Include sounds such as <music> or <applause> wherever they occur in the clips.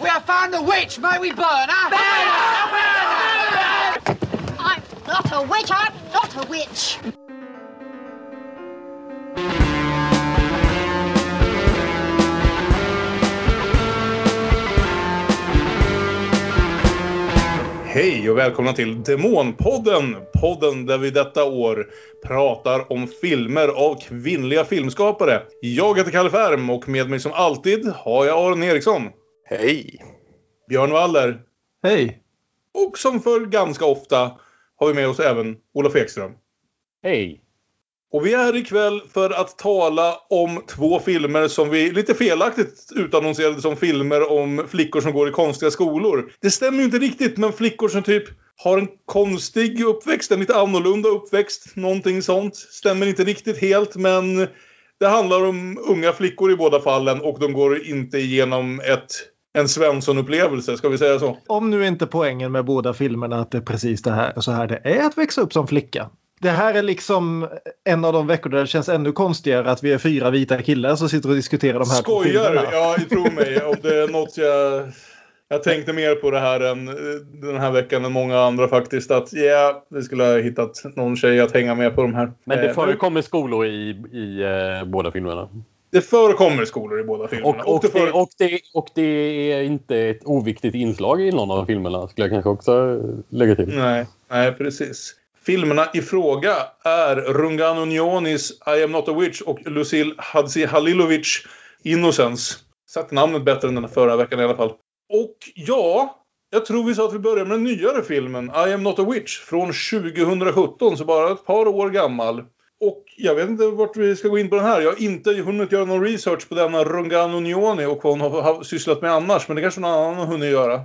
We have found the witch! May we burn her? Burn her! Burn her! I'm not a witch, I'm not a witch. Hej och välkomna till Demonpodden! Podden där vi detta år pratar om filmer av kvinnliga filmskapare. Jag heter Kalle Färm och med mig som alltid har jag Aron Eriksson. Hej! Björn Waller. Hej! Och som för ganska ofta har vi med oss även Olof Ekström. Hej! Och vi är här ikväll för att tala om två filmer som vi lite felaktigt utannonserade som filmer om flickor som går i konstiga skolor. Det stämmer ju inte riktigt, men flickor som typ har en konstig uppväxt, en lite annorlunda uppväxt, någonting sånt. Stämmer inte riktigt helt, men det handlar om unga flickor i båda fallen och de går inte igenom ett en Svensson-upplevelse, ska vi säga så? Om nu inte poängen med båda filmerna att det är precis det här, så här det är att växa upp som flicka. Det här är liksom en av de veckor där det känns ännu konstigare att vi är fyra vita killar som sitter och diskuterar de här Skojar du? Ja, tro mig. Om det är något jag... Jag tänkte mer på det här än den här veckan än många andra faktiskt. Att ja, yeah, vi skulle ha hittat någon tjej att hänga med på de här. Men det förekommer skolor i, i eh, båda filmerna? Det förekommer skolor i båda filmerna. Och, och, och, det, och, det, och det är inte ett oviktigt inslag i någon av filmerna skulle jag kanske också lägga till. Nej, nej precis. Filmerna i fråga är Rungan Unionis I am not a witch och Lucille Hadzi Halilovic Innocence. Satt namnet bättre än den förra veckan i alla fall. Och ja, jag tror vi sa att vi börjar med den nyare filmen I am not a witch från 2017, så bara ett par år gammal. Och jag vet inte vart vi ska gå in på den här. Jag har inte hunnit göra någon research på denna Rungano Unioni och vad hon har sysslat med annars. Men det kanske någon annan har hunnit göra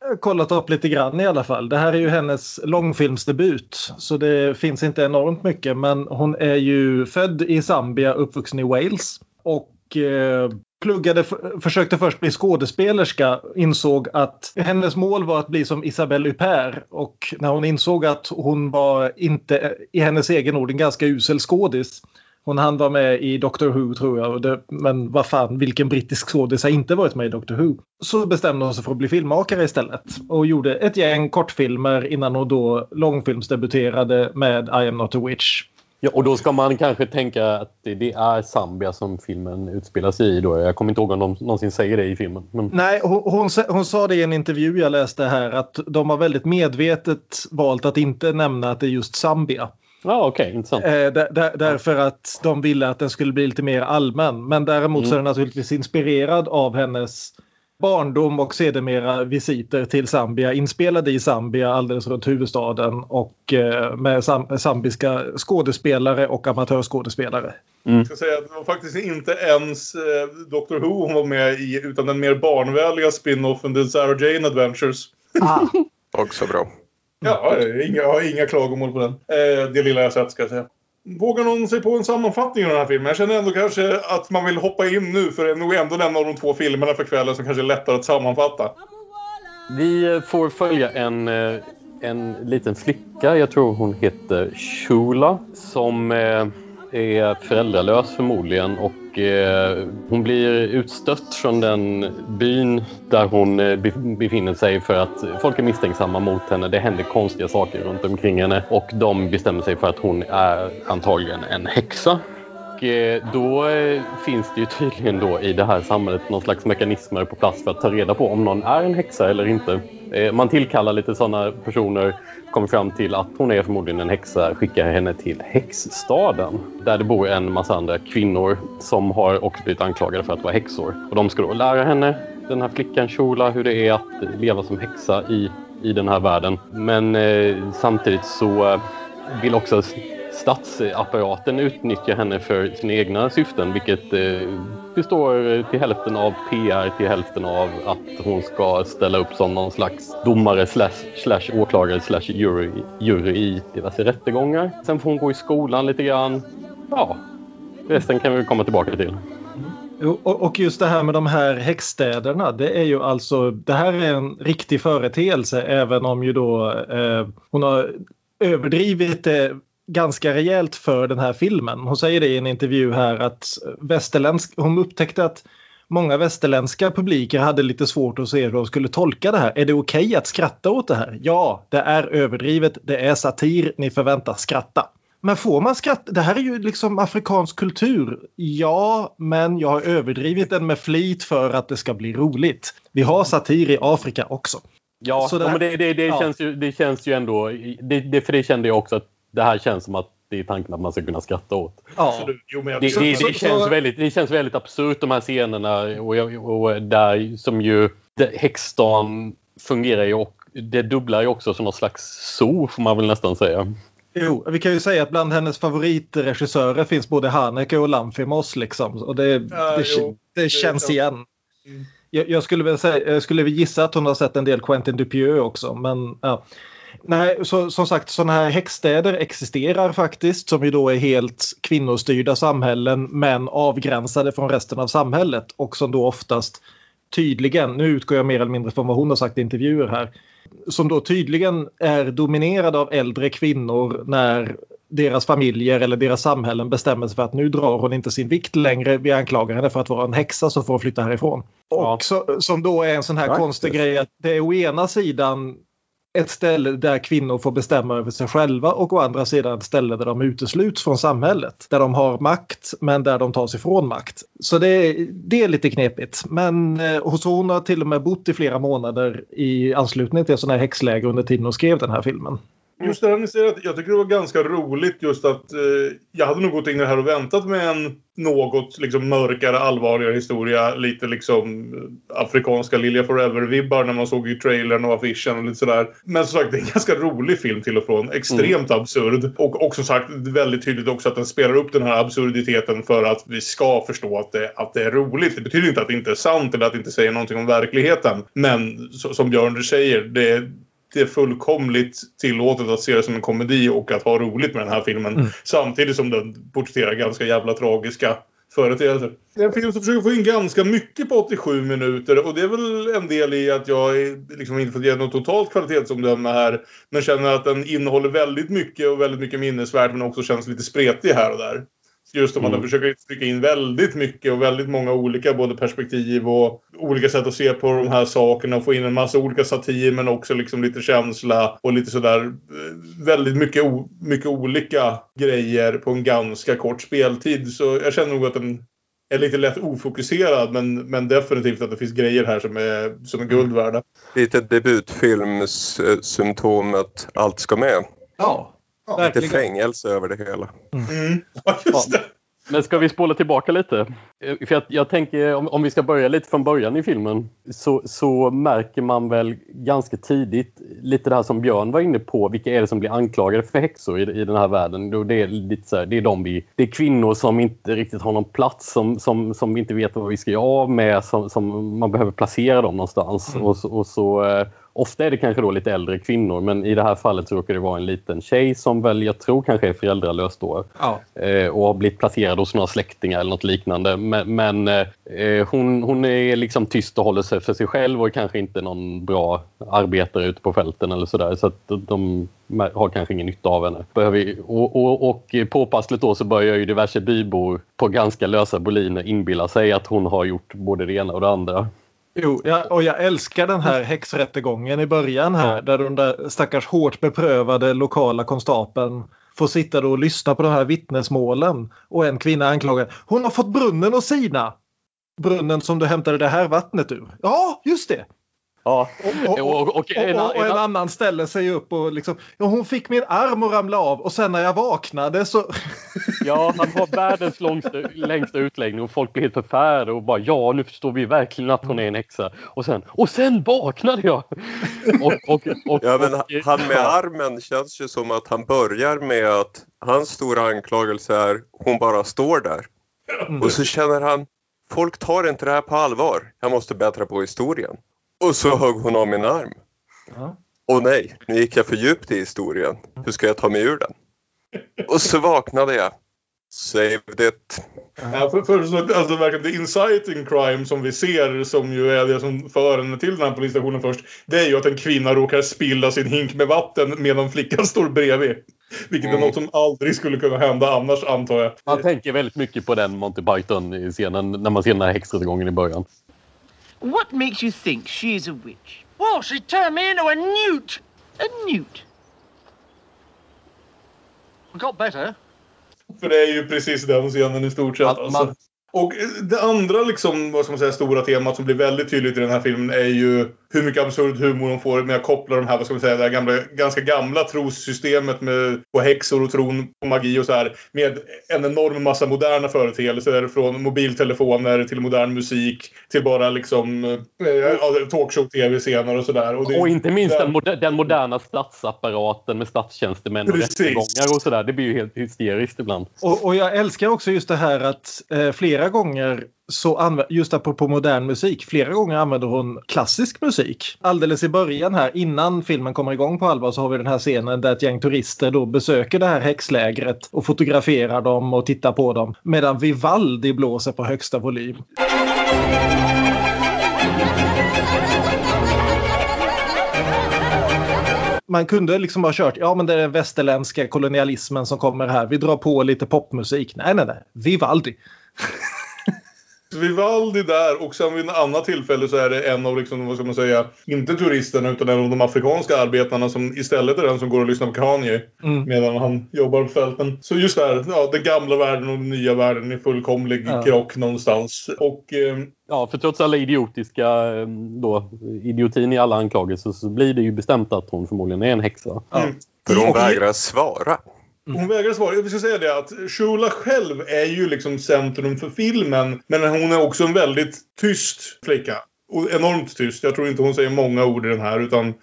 Jag har kollat upp lite grann i alla fall. Det här är ju hennes långfilmsdebut så det finns inte enormt mycket men hon är ju född i Zambia, uppvuxen i Wales och eh, pluggade, försökte först bli skådespelerska, insåg att hennes mål var att bli som Isabelle Huppert och när hon insåg att hon var inte, i hennes egen ord, en ganska usel skådis hon hann vara med i Doctor Who tror jag. Det, men vad fan, vilken brittisk skådis har inte varit med i Doctor Who? Så bestämde hon sig för att bli filmmakare istället. Och gjorde ett gäng kortfilmer innan hon då långfilmsdebuterade med I am not a witch. Ja, och då ska man kanske tänka att det, är Zambia som filmen utspelar sig i. Då. Jag kommer inte ihåg om de någonsin säger det i filmen. Men... Nej, hon, hon, hon, sa det i en intervju jag läste här att de har väldigt medvetet valt att inte nämna att det är just Zambia. Ja, okej, okay, intressant. Eh, där, där, därför att de ville att den skulle bli lite mer allmän. Men däremot mm. så är den naturligtvis inspirerad av hennes barndom och sedermera visiter till Zambia inspelade i Zambia alldeles runt huvudstaden och eh, med zambiska skådespelare och amatörskådespelare. Mm. Jag ska säga att det var faktiskt inte ens eh, Dr Who hon var med i utan den mer barnvänliga spin-offen The Sarah Jane Adventures. Ah. <laughs> Också bra. Ja, jag har inga klagomål på den. Eh, det lilla jag sett ska jag säga. Vågar någon sig på en sammanfattning av den här filmen? Jag känner ändå kanske att man vill hoppa in nu för det är nog ändå den av de två filmerna för kvällen som kanske är lättare att sammanfatta. Vi eh, får följa en, eh, en liten flicka, jag tror hon heter Shula, som eh, är föräldralös förmodligen och eh, hon blir utstött från den byn där hon eh, befinner sig för att folk är misstänksamma mot henne. Det händer konstiga saker runt omkring henne och de bestämmer sig för att hon är antagligen en häxa. Och eh, då eh, finns det ju tydligen då i det här samhället någon slags mekanismer på plats för att ta reda på om någon är en häxa eller inte. Eh, man tillkallar lite sådana personer kommer fram till att hon är förmodligen en häxa, skickar henne till häxstaden där det bor en massa andra kvinnor som har också blivit anklagade för att vara häxor. Och de ska då lära henne, den här flickan Shola, hur det är att leva som häxa i, i den här världen. Men eh, samtidigt så eh, vill också statsapparaten utnyttjar henne för sina egna syften vilket eh, består till hälften av PR till hälften av att hon ska ställa upp som någon slags domare slash, slash åklagare slash jury, jury i diverse rättegångar. Sen får hon gå i skolan lite grann. Ja, resten kan vi komma tillbaka till. Och just det här med de här häxstäderna, det är ju alltså, det här är en riktig företeelse även om ju då eh, hon har överdrivit det ganska rejält för den här filmen. Hon säger det i en intervju här att västerländsk, hon upptäckte att många västerländska publiker hade lite svårt att se hur de skulle tolka det här. Är det okej okay att skratta åt det här? Ja, det är överdrivet, det är satir, ni förväntas skratta. Men får man skratta? Det här är ju liksom afrikansk kultur. Ja, men jag har överdrivit den med flit för att det ska bli roligt. Vi har satir i Afrika också. Ja, det, men det, det, det, ja. Känns ju, det känns ju ändå... Det, det, för det kände jag också att det här känns som att det är tanken att man ska kunna skratta åt. Ja. Jo, Det, det, det, känns väldigt, det känns väldigt absurt de här scenerna och, och där som ju det- Häxdagen fungerar ju och det dubblar ju också som någon slags zoo får man väl nästan säga. Jo, vi kan ju säga att bland hennes favoritregissörer finns både Haneke och Lanfimos liksom. Och det, Ja, det, jo, det, känns sant. igen. Mm. Jag, jag, skulle väl säga, jag skulle väl gissa att hon har sett en del Quentin Dupieux också. Men ja. Nej, så, som sagt sådana här häxstäder existerar faktiskt som ju då är helt kvinnostyrda samhällen men avgränsade från resten av samhället och som då oftast tydligen, nu utgår jag mer eller mindre från vad hon har sagt i intervjuer här, som då tydligen är dominerade av äldre kvinnor när deras familjer eller deras samhällen bestämmer sig för att nu drar hon inte sin vikt längre. Vi anklagar henne för att vara en häxa så får hon flytta härifrån. Ja. Och så, som då är en sån här Faktiskt. konstig grej att det är å ena sidan ett ställe där kvinnor får bestämma över sig själva och å andra sidan ett ställe där de utesluts från samhället. Där de har makt men där de tas ifrån makt. Så det, är- det är lite knepigt. Men eh, hos hon har till och med bott i flera månader i anslutning till sådana här häxläger under tiden hon skrev den här filmen. Just det här ni säger att jag tycker det var ganska roligt just att eh, jag hade nog gått in i det här och väntat med en något liksom mörkare, allvarligare historia. Lite liksom eh, afrikanska Lilja Forever-vibbar när man såg i trailern och affischen och lite sådär. Men som sagt, det är en ganska rolig film till och från. Extremt absurd. Och, som sagt, väldigt tydligt också att den spelar upp den här absurditeten för att vi ska förstå att det, att det är roligt. Det betyder inte att det inte är sant eller att det inte säger någonting om verkligheten. Men så, som Björn säger, det det är fullkomligt tillåtet att se det som en komedi och att ha roligt med den här filmen. Mm. Samtidigt som den porträtterar ganska jävla tragiska företeelser. Det är en film som försöker få in ganska mycket på 87 minuter och det är väl en del i att jag liksom inte fått ge något totalt kvalitetsomdöme här. Men känner att den innehåller väldigt mycket och väldigt mycket minnesvärt men också känns lite spretig här och där. Just om att Mm. försöker trycka in väldigt mycket och väldigt många olika både perspektiv och olika sätt att se på de här sakerna och få in en massa olika satir men också liksom lite känsla och lite sådär eh, väldigt mycket, mycket olika grejer på en ganska kort speltid. Så jag känner nog att den är lite lätt ofokuserad men, men definitivt att det finns grejer här som är, som är guld värda. Lite debutfilmssymptomet allt ska med. Ja, Lite verkligen. fängelse över det hela. Mm. <laughs> Ja, just det. Men ska vi spola tillbaka lite? Eh, För jag, jag tänker om, om vi ska börja lite från början i filmen så, så märker man väl ganska tidigt lite det här som Björn var inne på. Vilka är det som blir anklagade för häxor i, i den här världen? Då Det är, lite så här, det, är de vi, det är kvinnor som inte riktigt har någon plats, som, som, som vi inte vet vad vi ska göra av med, som, som man behöver placera dem någonstans. Och, så- och så, eh, ofta är det kanske då lite äldre kvinnor men i det här fallet så råkar det vara en liten tjej som väl jag tror kanske är föräldralös då Ja. eh, och har blivit placerad hos några släktingar eller något liknande. Men, men eh, hon, hon är liksom tyst och håller sig för sig själv och är kanske inte någon bra arbetare ute på fälten eller sådär. Så att de har kanske ingen nytta av henne. Behöver, och, och, och påpassligt då så börjar ju diverse bybor på ganska lösa boliner inbilla sig att hon har gjort både det ena och det andra. Jo, ja, och jag älskar den här häxrättegången i början här där den där stackars hårt beprövade lokala konstapeln får sitta och lyssna på de här vittnesmålen. Och en kvinna anklagar hon har fått brunnen att sina. Brunnen som du hämtade det här vattnet ur. Ja, just det. Ja, Och, och, och, och, en, och, och en annan ställer sig upp och liksom ja, hon fick min arm att ramla av och sen när jag vaknade så <laughs> Ja, han har världens långsta, längsta utläggning och folk blir helt förfärade och bara ja, nu förstår vi verkligen att hon är en häxa. Och sen, och sen vaknade jag! <laughs> Och, och, och, Ja, men han med armen känns ju som att han börjar med att hans stora anklagelse är hon bara står där. Mm. Och så känner han folk tar inte det här på allvar. Jag måste bättra på historien. Och så högg hon av min arm. Ja. Åh nej, nu gick jag för djupt i historien. Hur ska jag ta mig ur den? Och så vaknade jag. Saved it. Ja, för, för, så, alltså verkligen the inciting crime som vi ser som ju är det som för henne till den här polisstationen först. Det är ju att en kvinna råkar spilla sin hink med vatten medan flickan <laughs> står bredvid. Vilket är Mm. något som aldrig skulle kunna hända annars antar jag. Man tänker väldigt mycket på den Monty Python-scenen när man ser den här häxrättegången i början. What makes you think she's a witch? Well, she turned me into a newt. A newt? I got better. För det är ju precis den scenen i stort sett. Alltså. Och eh, det andra liksom, vad ska man säga, stora temat som blir väldigt tydligt i den här filmen är ju hur mycket absurd humor de får med att koppla de här, vad ska man säga, det här gamla, ganska gamla trossystemet med på häxor och tron på magi och så här. Med en enorm massa moderna företeelser från mobiltelefoner till modern musik till bara liksom eh, talkshow-tv-scener och sådär. Och, Och inte minst den, moder- den moderna statsapparaten med statstjänstemän och Precis. rättegångar och sådär. Det blir ju helt hysteriskt ibland. Och, och jag älskar också just det här att eh, flera gånger så just apropå modern musik, flera gånger använder hon klassisk musik. Alldeles i början här innan filmen kommer igång på allvar så har vi den här scenen där ett gäng turister då besöker det här häxlägret och fotograferar dem och tittar på dem medan Vivaldi blåser på högsta volym. man kunde liksom ha kört, ja men det är den västerländska kolonialismen som kommer här. Vi drar på lite popmusik. Nej, nej, nej. Vivaldi. <laughs> Vivaldi där och sen vid ett annat tillfälle så är det en av, liksom, vad ska man säga, inte turisterna utan en av de afrikanska arbetarna som istället är den som går och lyssnar på Kanye Mm. medan han jobbar på fälten. Så just där, ja, den gamla världen och den nya världen i fullkomlig Ja. krock någonstans. Och eh, Ja, för trots alla idiotiska eh, då, idiotin i alla anklagelser så blir det ju bestämt att hon förmodligen är en häxa. mm. För hon vägrar svara. Mm. Hon vägrar svara. Jag ska säga det att Shula själv är ju liksom centrum för filmen. Men hon är också en väldigt tyst flicka. Och enormt tyst. Jag tror inte hon säger många ord i den här utan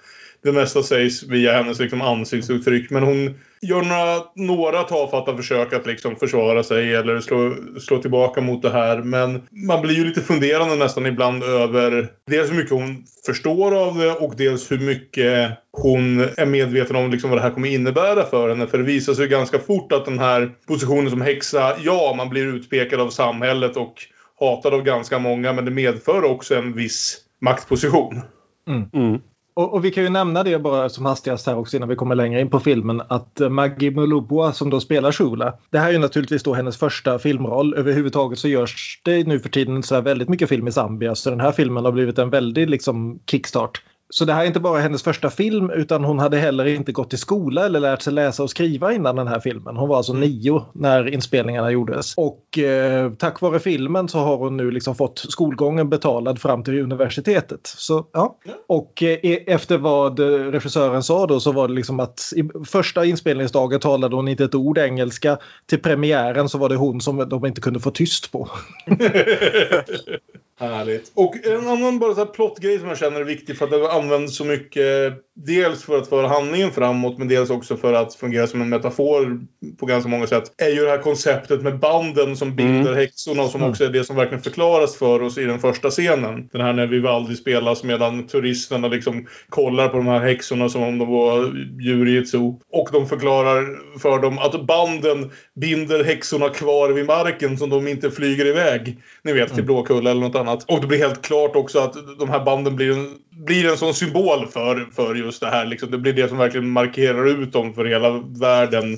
det mesta sägs via hennes liksom ansiktsuttryck. Men hon gör några, några tafatta försök att liksom försvara sig eller slå, slå tillbaka mot det här. Men man blir ju lite funderande nästan ibland över dels hur mycket hon förstår av det och dels hur mycket hon är medveten om liksom vad det här kommer innebära för henne. För det visar sig ganska fort att den här positionen som häxa, ja, man blir utpekad av samhället och hatad av ganska många, men det medför också en viss maktposition. Mm. Och, och vi kan ju nämna det bara som hastigast här också innan vi kommer längre in på filmen att eh, Maggie Mulubwa som då spelar Shula. Det här är ju naturligtvis då hennes första filmroll. Överhuvudtaget så görs det nu för tiden så här väldigt mycket film i Zambia så den här filmen har blivit en väldig liksom kickstart. Så det här är inte bara hennes första film utan hon hade heller inte gått i skola eller lärt sig läsa och skriva innan den här filmen. Hon var alltså nio när inspelningarna gjordes. Och eh, tack vare filmen så har hon nu liksom fått skolgången betalad fram till universitetet. Så ja. Och eh, efter vad eh, regissören sa då så var det liksom att i första inspelningsdagen talade hon inte ett ord engelska. Till premiären så var det hon som de inte kunde få tyst på. <laughs> <laughs> Härligt. Och en annan bara så här plottgrej som jag känner är viktig för att det används så mycket. Dels för att föra handlingen framåt men dels också för att fungera som en metafor på ganska många sätt. Är ju det här konceptet med banden som binder häxorna och som också är det som verkligen förklaras för oss i den första scenen. Den här när Vivaldi spelas medan turisterna liksom kollar på de här häxorna som om de var djur i ett zoo. Och de förklarar för dem att banden binder häxorna kvar vid marken som de inte flyger iväg. Ni vet, till Blåkulla eller något annat. Och det blir helt klart också att de här banden blir en, blir en sån symbol för, för just det här. Liksom. Det blir det som verkligen markerar ut dem för hela världen.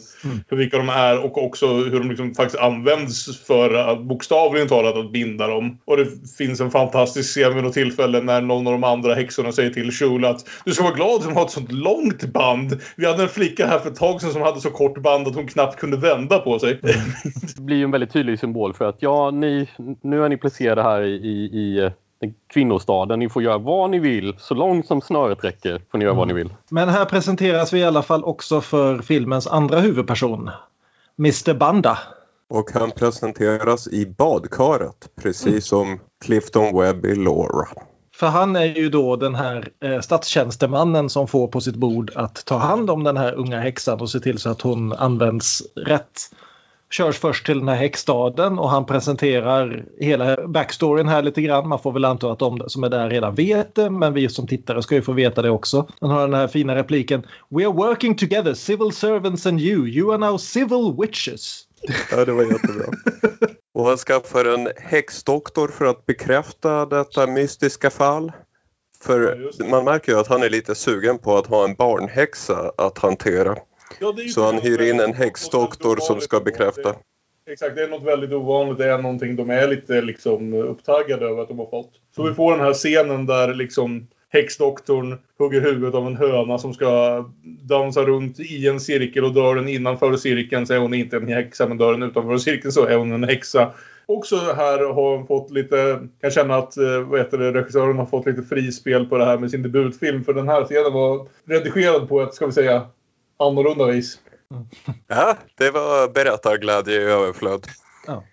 För vilka de är och också hur de liksom faktiskt används för att bokstavligen talat att binda dem. Och det finns en fantastisk scen vid något tillfälle när någon av de andra häxorna säger till Shula att du ska vara glad som har ett sånt långt band. Vi hade en flicka här för ett tag sedan som hade så kort band att hon knappt kunde vända på sig. Det blir ju en väldigt tydlig symbol för att ja, ni, nu är ni placerade här i, i, kvinnostaden. Ni får göra vad ni vill. Så långt som snöret räcker får ni göra vad ni vill. Men här presenteras vi i alla fall också för filmens andra huvudperson. Mr Banda. Och han presenteras i badkaret precis som Clifton Webb i Laura. För han är ju då den här eh, statstjänstemannen som får på sitt bord att ta hand om den här unga häxan och se till så att hon används rätt. Körs först till den här häxstaden och han presenterar hela backstoryn här lite grann. Man får väl anta att de som är där redan vet det men vi som tittare ska ju få veta det också. Han har den här fina repliken We are working together, civil servants and you. You are now civil witches. Ja, det var jättebra. <laughs> Och han skaffar en häxdoktor för att bekräfta detta mystiska fall. För man märker ju att han är lite sugen på att ha en barnhäxa att hantera. Ja, Så han hyr in en häxdoktor som ska bekräfta. Det- Exakt, det är något väldigt ovanligt. Det är någonting de är lite liksom upptaggade över att de har fått. Så vi får den här scenen där liksom häxdoktorn hugger huvudet av en höna som ska dansa runt i en cirkel och dör den innanför cirkeln så är hon inte en häxa men dör den utanför cirkeln så är hon en häxa. Också här har hon fått lite, kan känna att eh, vad heter det, regissören har fått lite frispel på det här med sin debutfilm för den här scenen var redigerad på ett, ska vi säga, annorlunda vis. <laughs> Ja, det var berättarglädje i överflöd. Ja.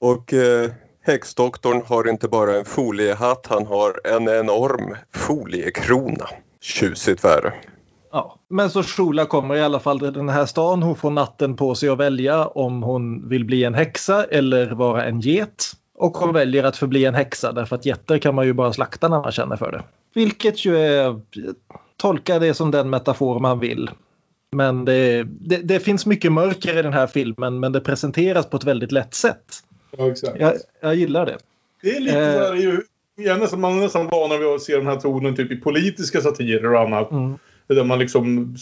Och eh, häxdoktorn har inte bara en foliehatt, han har en enorm foliekrona. Tjusigt värre. Ja. Men så Shula kommer i alla fall till den här stan. Hon får natten på sig att välja om hon vill bli en häxa eller vara en get. Och hon väljer att förbli en häxa därför att getter kan man ju bara slakta när man känner för det. Vilket ju är, tolka det som den metafor man vill. Men det, det, det finns mycket mörker i den här filmen men det presenteras på ett väldigt lätt sätt. Ja, exakt. Jag, jag gillar det. Det är lite Eh. så här, ju, jag är nästan, man är nästan van vid att se den här tonen typ i politiska satirer och annat. Mm. Där man liksom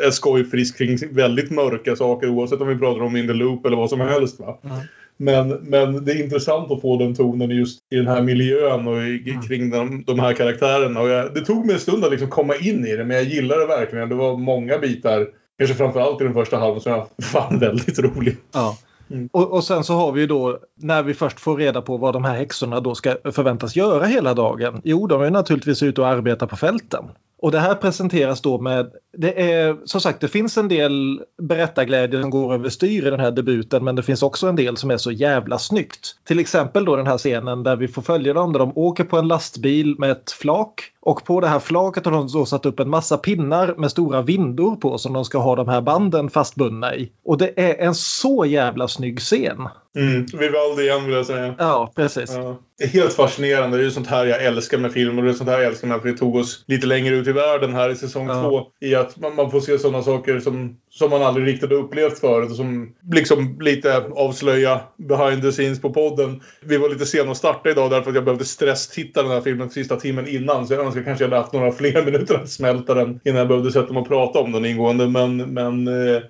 är skojfrisk kring väldigt mörka saker oavsett om vi pratar om In the Loop eller vad som helst. Va? Mm. Men, men det är intressant att få den tonen just i den här miljön och i, Mm. kring de, de här karaktärerna. Och jag, det tog mig en stund att liksom komma in i det men jag gillar det verkligen. Det var många bitar, kanske framförallt i den första halvan, som jag <laughs> fann väldigt rolig. Ja. Mm. Och, och sen så har vi ju då när vi först får reda på vad de här häxorna då ska förväntas göra hela dagen. Jo, de är naturligtvis ute och arbetar på fälten. Och det här presenteras då med, det är som sagt det finns en del berättarglädje som går överstyr i den här debuten men det finns också en del som är så jävla snyggt. Till exempel då den här scenen där vi får följa dem där de åker på en lastbil med ett flak och på det här flaket har de då satt upp en massa pinnar med stora vindor på som de ska ha de här banden fastbundna i. Och det är en så jävla snygg scen. Mm. Vivaldi igen vill jag säga. Ja, precis. Ja. Det är helt fascinerande. Det är ju sånt här jag älskar med film och det är sånt här jag älskar med att vi tog oss lite längre ut i världen här i säsong Ja. två. I att man, man får se sådana saker som, som man aldrig riktigt har upplevt förut och som liksom lite avslöja behind the scenes på podden. Vi var lite sena att starta idag därför att jag behövde stresstitta den här filmen sista timmen innan. Så jag önskar kanske jag hade haft några <laughs> fler minuter att smälta den innan jag behövde sätta mig och prata om den ingående. Men, men eh,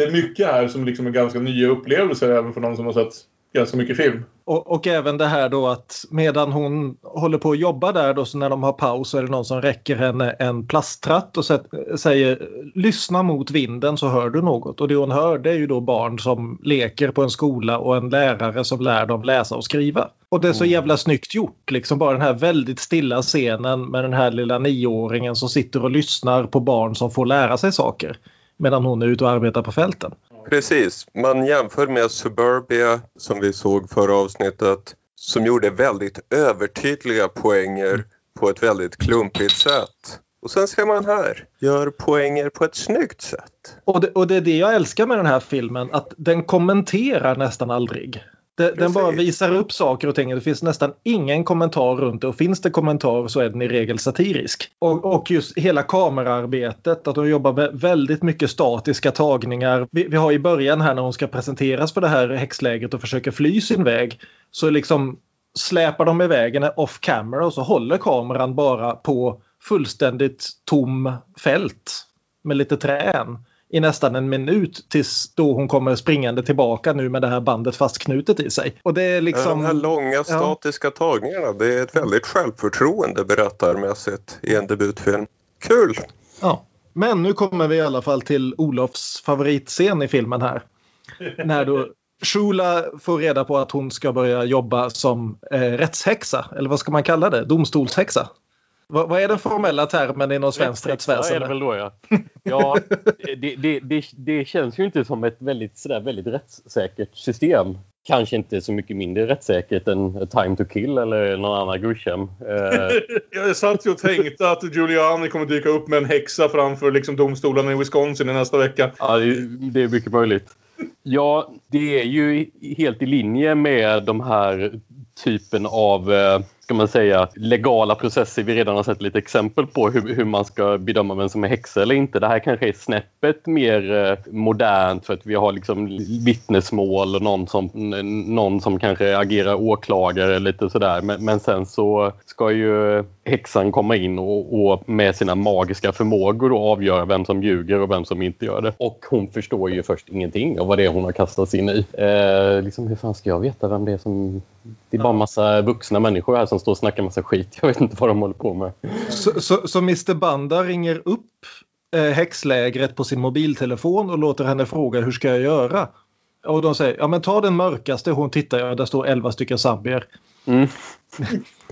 det är mycket här som liksom är ganska nya upplevelser även för någon som har sett ganska mycket film. Och, och även det här då att medan hon håller på att jobba där då så när de har paus så är det någon som räcker henne en plasttratt och sä- säger lyssna mot vinden så hör du något. Och det hon hör det är ju då barn som leker på en skola och en lärare som lär dem läsa och skriva. Och det är så jävla snyggt gjort liksom bara den här väldigt stilla scenen med den här lilla nioåringen som sitter och lyssnar på barn som får lära sig saker. Medan hon är ute och arbetar på fälten. Precis, man jämför med Suburbia som vi såg förra avsnittet som gjorde väldigt övertydliga poänger på ett väldigt klumpigt sätt. Och sen ser man här, gör poänger på ett snyggt sätt. Och det, och det är det jag älskar med den här filmen, att den kommenterar nästan aldrig. Det, den bara visar upp saker och ting. Det finns nästan ingen kommentar runt det och finns det kommentar så är den i regel satirisk. Och, och just hela kameraarbetet, att de jobbar med väldigt mycket statiska tagningar. Vi, vi har i början här när hon ska presenteras för det här häxlägret och försöker fly sin väg. Så liksom släpar de iväg henne off camera och så håller kameran bara på fullständigt tom fält med lite trän i nästan en minut tills då hon kommer springande tillbaka nu med det här bandet fastknutet i sig. Och det är liksom... De här långa statiska tagningarna, det är ett väldigt självförtroende berättarmässigt i en debutfilm. Kul! Ja. Men nu kommer vi i alla fall till Olofs favoritscen i filmen här. När då Shula får reda på att hon ska börja jobba som eh, rättshäxa, eller vad ska man kalla det? Domstolshäxa. Vad, vad är den formella termen inom svenskt Rättsväsen är det rättsväsende? väl då ja. Ja, det, det, det, det känns ju inte som ett väldigt, sådär, väldigt rättssäkert system. Kanske inte så mycket mindre rättssäkert än Time to Kill eller någon annan Grisham. <laughs> Eh, Jag satt ju och tänkte att Giuliani kommer dyka upp med en häxa framför liksom domstolarna i Wisconsin i nästa vecka. Ja, det är- det är mycket möjligt. Ja, det är ju helt i linje med de här typen av, eh, ska man säga, legala processer vi redan har sett lite exempel på hur, hur man ska bedöma vem som är häxa eller inte. Det här kanske är snäppet mer eh, modernt för att vi har liksom vittnesmål och någon som, någon som kanske agerar åklagare lite sådär. Men, men sen så ska ju häxan komma in och, och, med sina magiska förmågor och avgöra vem som ljuger och vem som inte gör det. Och hon förstår ju först ingenting av vad det är hon har kastats in i. Eh, liksom, hur fan ska jag veta vem det är som... Det är bara en massa vuxna människor här som står och snackar massa skit. Jag vet inte vad de håller på med. Så, så, så Mr Banda ringer upp eh, häxlägret på sin mobiltelefon och låter henne fråga hur ska jag göra? Och de säger, ja men ta den mörkaste, hon tittar, ja, där står 11 stycken zambier. Mm. <laughs>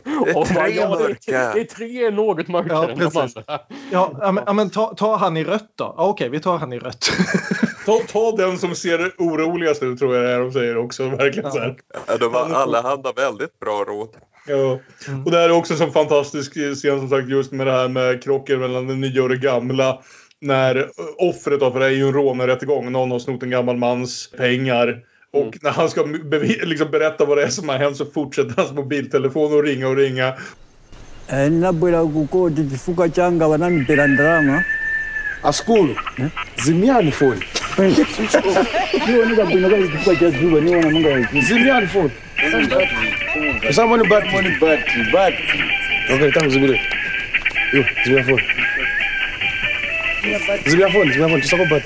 Det är tre ja, det, är, mörka. det är tre något mörkare Ja, de precis. Ja, ja, men, ja, men ta, ta han i rött då. Ja, Okej, vi tar han i rött. <laughs> Ta, ta den som ser oroligast ut tror jag det är de säger också. Verkligen Ja. så här. Ja, de var alla hade väldigt bra råd. Ja. Mm. Och det här är också en fantastisk scen som sagt just med det här med krocken mellan det nya och det gamla. När eh, offret då, för det är ju en rånarrättegång, någon har snott en gammal mans pengar. Och Mm. när han ska liksom berätta vad det är som har hänt så fortsätter hans mobiltelefon att ringa och ringa. Eh, zimyani foni <laughs> foni usamoni bat moni bat bat okay tangu zimire yo zimya foni zimya foni zimya foni tisako bat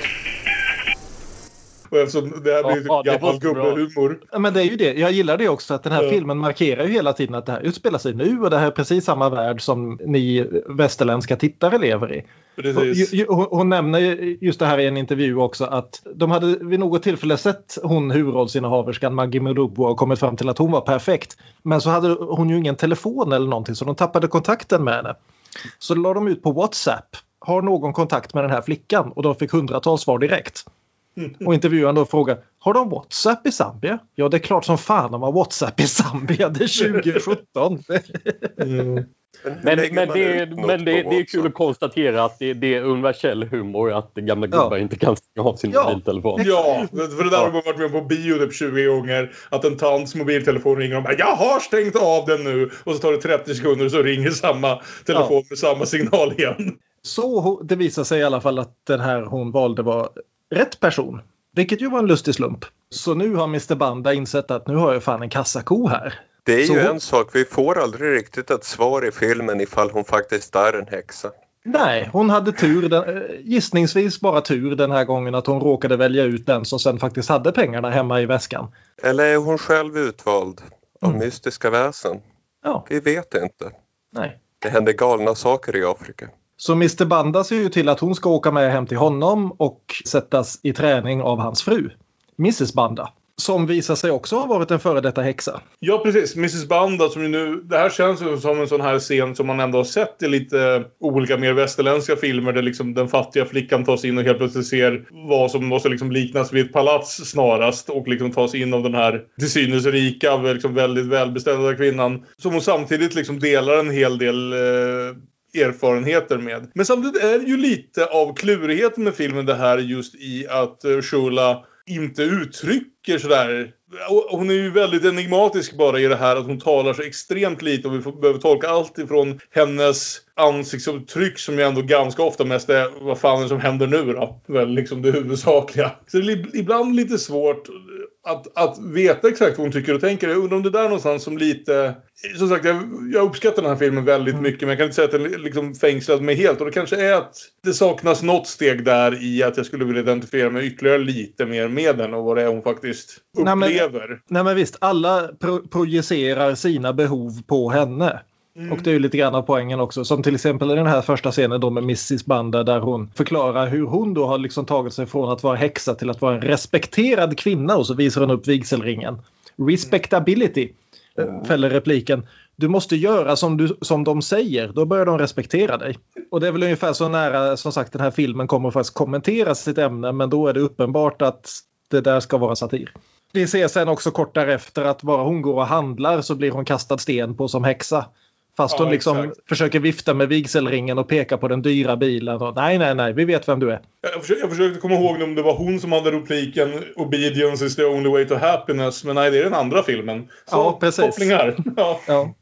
Och eftersom det här blir Ja, gammal gubbehumor. Ja, Men det är ju det. Jag gillar det också att den här Ja. filmen markerar ju hela tiden att det här utspelar sig nu och det här är precis samma värld som ni västerländska tittare lever i. Precis. Hon, hon nämner just det här i en intervju också att de hade vid något tillfälle sett hon huvudrollsinnehaverskan Maggie Mudubwa och kommit fram till att hon var perfekt. Men så hade hon ju ingen telefon eller någonting så de tappade kontakten med henne. Så la de ut på WhatsApp. Har någon kontakt med den här flickan? Och de fick hundratals svar direkt. Och intervjuaren då frågar, har de WhatsApp i Zambia? Ja, det är klart som fan de har WhatsApp i Zambia. Det är 2017. Mm. Men, men, det, men det, det är kul att konstatera att det, det är universell humor att gamla Ja. gubbar inte kan stänga av sin Ja. mobiltelefon. Ja, för det där har man varit med på bio typ 20 gånger. Att en tants mobiltelefon ringer och bara “Jag har stängt av den nu” och så tar det 30 sekunder och så ringer samma telefon Ja. med samma signal igen. Så det visar sig i alla fall att den här hon valde var rätt person. Vilket ju var en lustig slump. Så nu har Mr Banda insett att nu har jag fan en kassako här. Det är Så ju hon- en sak, vi får aldrig riktigt ett svar i filmen ifall hon faktiskt är en häxa. Nej, hon hade tur, den, eh, gissningsvis bara tur den här gången att hon råkade välja ut den som sen faktiskt hade pengarna hemma i väskan. Eller är hon själv utvald av Mm. mystiska väsen? Ja, Vi vet inte. nej. Det händer galna saker i Afrika. Så Mr Banda ser ju till att hon ska åka med hem till honom och sättas i träning av hans fru, Mrs Banda. Som visar sig också ha varit en före detta häxa. Ja, precis. Mrs Banda som ju nu... Det här känns ju som en sån här scen som man ändå har sett i lite olika mer västerländska filmer där liksom den fattiga flickan tas in och helt plötsligt ser vad som måste liksom liknas vid ett palats snarast och liksom tas in av den här till synes rika, liksom väldigt välbeställda kvinnan. Som hon samtidigt liksom delar en hel del eh, erfarenheter med. Men samtidigt är det ju lite av klurigheten med filmen det här just i att eh, Shula inte uttrycker sådär. Hon är ju väldigt enigmatisk bara i det här att hon talar så extremt lite och vi får, behöver tolka allt ifrån hennes ansiktsuttryck som ju ändå ganska ofta mest är vad fan är det som händer nu då? Väl liksom det huvudsakliga. Så det är ibland lite svårt att, att veta exakt vad hon tycker och tänker. Jag undrar om det där någonstans som lite... Som sagt, jag, jag uppskattar den här filmen väldigt mycket men jag kan inte säga att den liksom fängslade mig helt. Och det kanske är att det saknas något steg där i att jag skulle vilja identifiera mig ytterligare lite mer med den och vad det är hon faktiskt Nej, men- upplever. Nej men visst, alla pro- projicerar sina behov på henne. Och det är ju lite grann av poängen också. Som till exempel i den här första scenen då med Mrs Banda där hon förklarar hur hon då har liksom tagit sig från att vara häxa till att vara en respekterad kvinna och så visar hon upp vigselringen. Respectability eh, fäller repliken. Du måste göra som, du, som de säger, då börjar de respektera dig. Och det är väl ungefär så nära som sagt den här filmen kommer att faktiskt kommentera sitt ämne men då är det uppenbart att det där ska vara satir. Vi ser sen också kort därefter att bara hon går och handlar så blir hon kastad sten på som häxa. Fast Ja, hon liksom exakt. försöker vifta med vigselringen och peka på den dyra bilen. Och, nej, nej, nej, vi vet vem du är. Jag försökte, jag försökte komma ihåg om det var hon som hade repliken Obedience is the only way to happiness. Men nej, det är den andra filmen. Så Ja, precis. kopplingar. <laughs> Ja. Ja.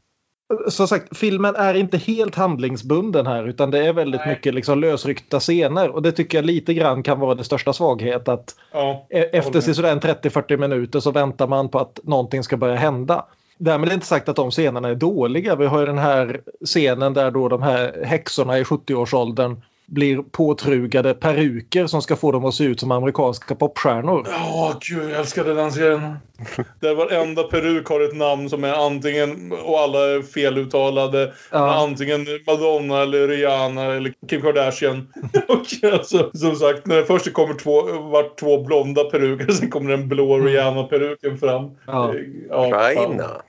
som sagt, filmen är inte helt handlingsbunden här utan det är väldigt Nej. mycket liksom lösryckta scener och det tycker jag lite grann kan vara det största svaghet att Ja, e- efter sådär en 30-40 minuter så väntar man på att någonting ska börja hända. Därmed är inte sagt att de scenerna är dåliga. Vi har ju den här scenen där då de här häxorna i 70-årsåldern blir påtrugade peruker som ska få dem att se ut som amerikanska popstjärnor. Ja, gud, jag älskade den serien. Där varenda peruk har ett namn som är antingen, och alla är feluttalade, Ja. antingen Madonna eller Rihanna eller Kim Kardashian. <laughs> och alltså, som sagt, när det först kommer två, vart två blonda peruker, sen kommer den blå Rihanna-peruken fram. Ja. Ja. China.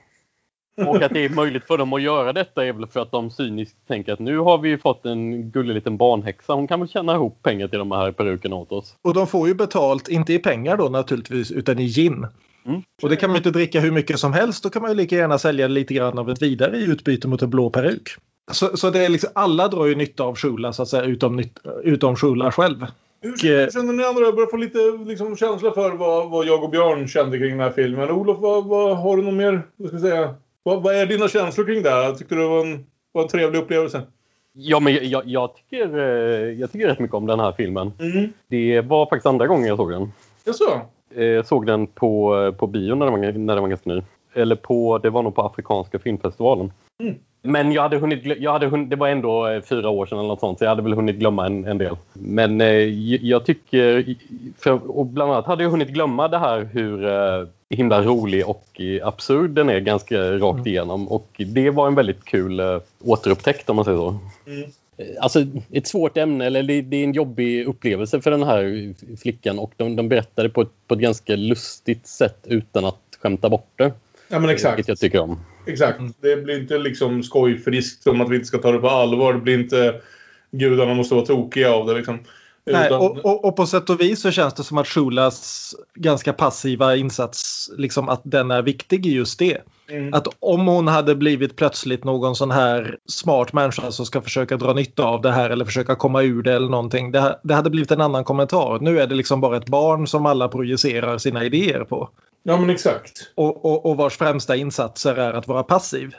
Och att det är möjligt för dem att göra detta är väl för att de cyniskt tänker att nu har vi ju fått en gullig liten barnhäxa. Hon kan väl tjäna ihop pengar till de här perukerna åt oss. Och de får ju betalt, inte i pengar då naturligtvis, utan i gin. Mm. Och det kan man ju inte dricka hur mycket som helst. Då kan man ju lika gärna sälja lite grann av ett vidare i utbyte mot en blå peruk. Så, så det är liksom, alla drar ju nytta av Shula så att säga, utom, utom Shula själv. Hur känner ni andra? Jag börjar få lite liksom, känsla för vad, vad jag och Björn kände kring den här filmen. Olof, vad, vad har du något mer? Vad ska jag säga? Vad, vad är dina känslor kring det här? Tyckte du det var en, var en trevlig upplevelse? Ja, men jag, jag, tycker, eh, jag tycker rätt mycket om den här filmen. Mm. Det var faktiskt andra gången jag såg den. Jaså? Eh, Jag såg den på, på bio när den, var, när den var ganska ny. Eller på, det var nog på Afrikanska filmfestivalen. Mm. Men jag hade hunnit, jag hade hunnit, det var ändå eh, fyra år sedan eller något sånt, så jag hade väl hunnit glömma en, en del. Men eh, jag tycker, för, och bland annat hade jag hunnit glömma det här hur eh, himla rolig och eh, absurd den är ganska rakt igenom. Och det var en väldigt kul eh, återupptäckt om man säger så. Mm. Alltså ett svårt ämne, eller det, det är en jobbig upplevelse för den här flickan och de, de berättade på ett, på ett ganska lustigt sätt utan att skämta bort det. Ja, men exakt. Vilket jag tycker om. Exakt. Det blir inte liksom skojfriskt som att vi inte ska ta det på allvar. Det blir inte gudarna måste vara tokiga av det liksom. Nej, Utan- och, och, och på sätt och vis så känns det som att Shulas ganska passiva insats, liksom att den är viktig i just det. Mm. Att om hon hade blivit plötsligt någon sån här smart människa som ska försöka dra nytta av det här eller försöka komma ur det eller någonting. Det, det hade blivit en annan kommentar. Nu är det liksom bara ett barn som alla projicerar sina idéer på. Ja, men exakt. Och, och, och vars främsta insatser är att vara passiv.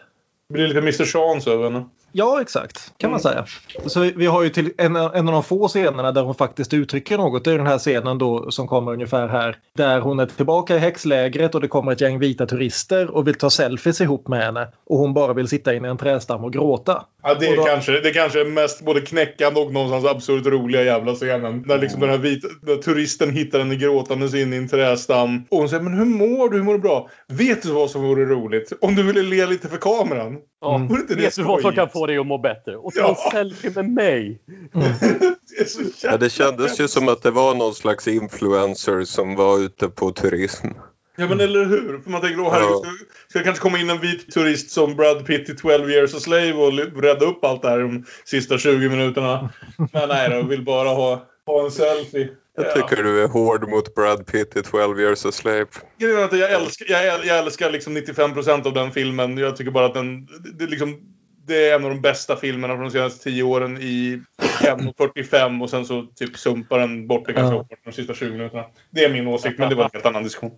Det blir lite Mr. Chance över henne. Ja, exakt. Kan man säga. Så vi, har ju till en, en av de få scenerna där hon faktiskt uttrycker något. Det är den här scenen då som kommer ungefär här. Där hon är tillbaka i häxlägret och det kommer ett gäng vita turister och vill ta selfies ihop med henne. Och hon bara vill sitta inne i en trädstam och gråta. Ja, det, är då- kanske, det kanske är mest både knäckande och någonstans absurt roliga jävla scenen. När liksom den här vita, turisten hittar henne gråtandes in i en trädstam. Och hon säger men hur mår du? Hur mår du bra? Vet du vad som vore roligt? Om du ville le lite för kameran. Ja, det Vet du vad som kan få dig att må bättre? Och ta Ja. en selfie med mig! <laughs> Det, är så Ja, det kändes ju som att det var någon slags influencer som var ute på turism. Ja men eller hur? För man tänker då herregud, Ja. ska, det kanske komma in en vit turist som Brad Pitt i 12 years a slave och rädda upp allt det här de sista 20 minuterna. <laughs> Men nej då, vill bara ha, ha en selfie. Jag Ja. tycker du är hård mot Brad Pitt i 12 years a slave. Jag älskar, jag, jag älskar liksom 95% av den filmen. Jag tycker bara att den... Det, liksom, det är en av de bästa filmerna från de senaste 10 åren i 1.45 och sen så typ sumpar den bort det ganska Ja. hårt de sista 20 minuterna. Det är min åsikt, men det var en helt annan diskussion.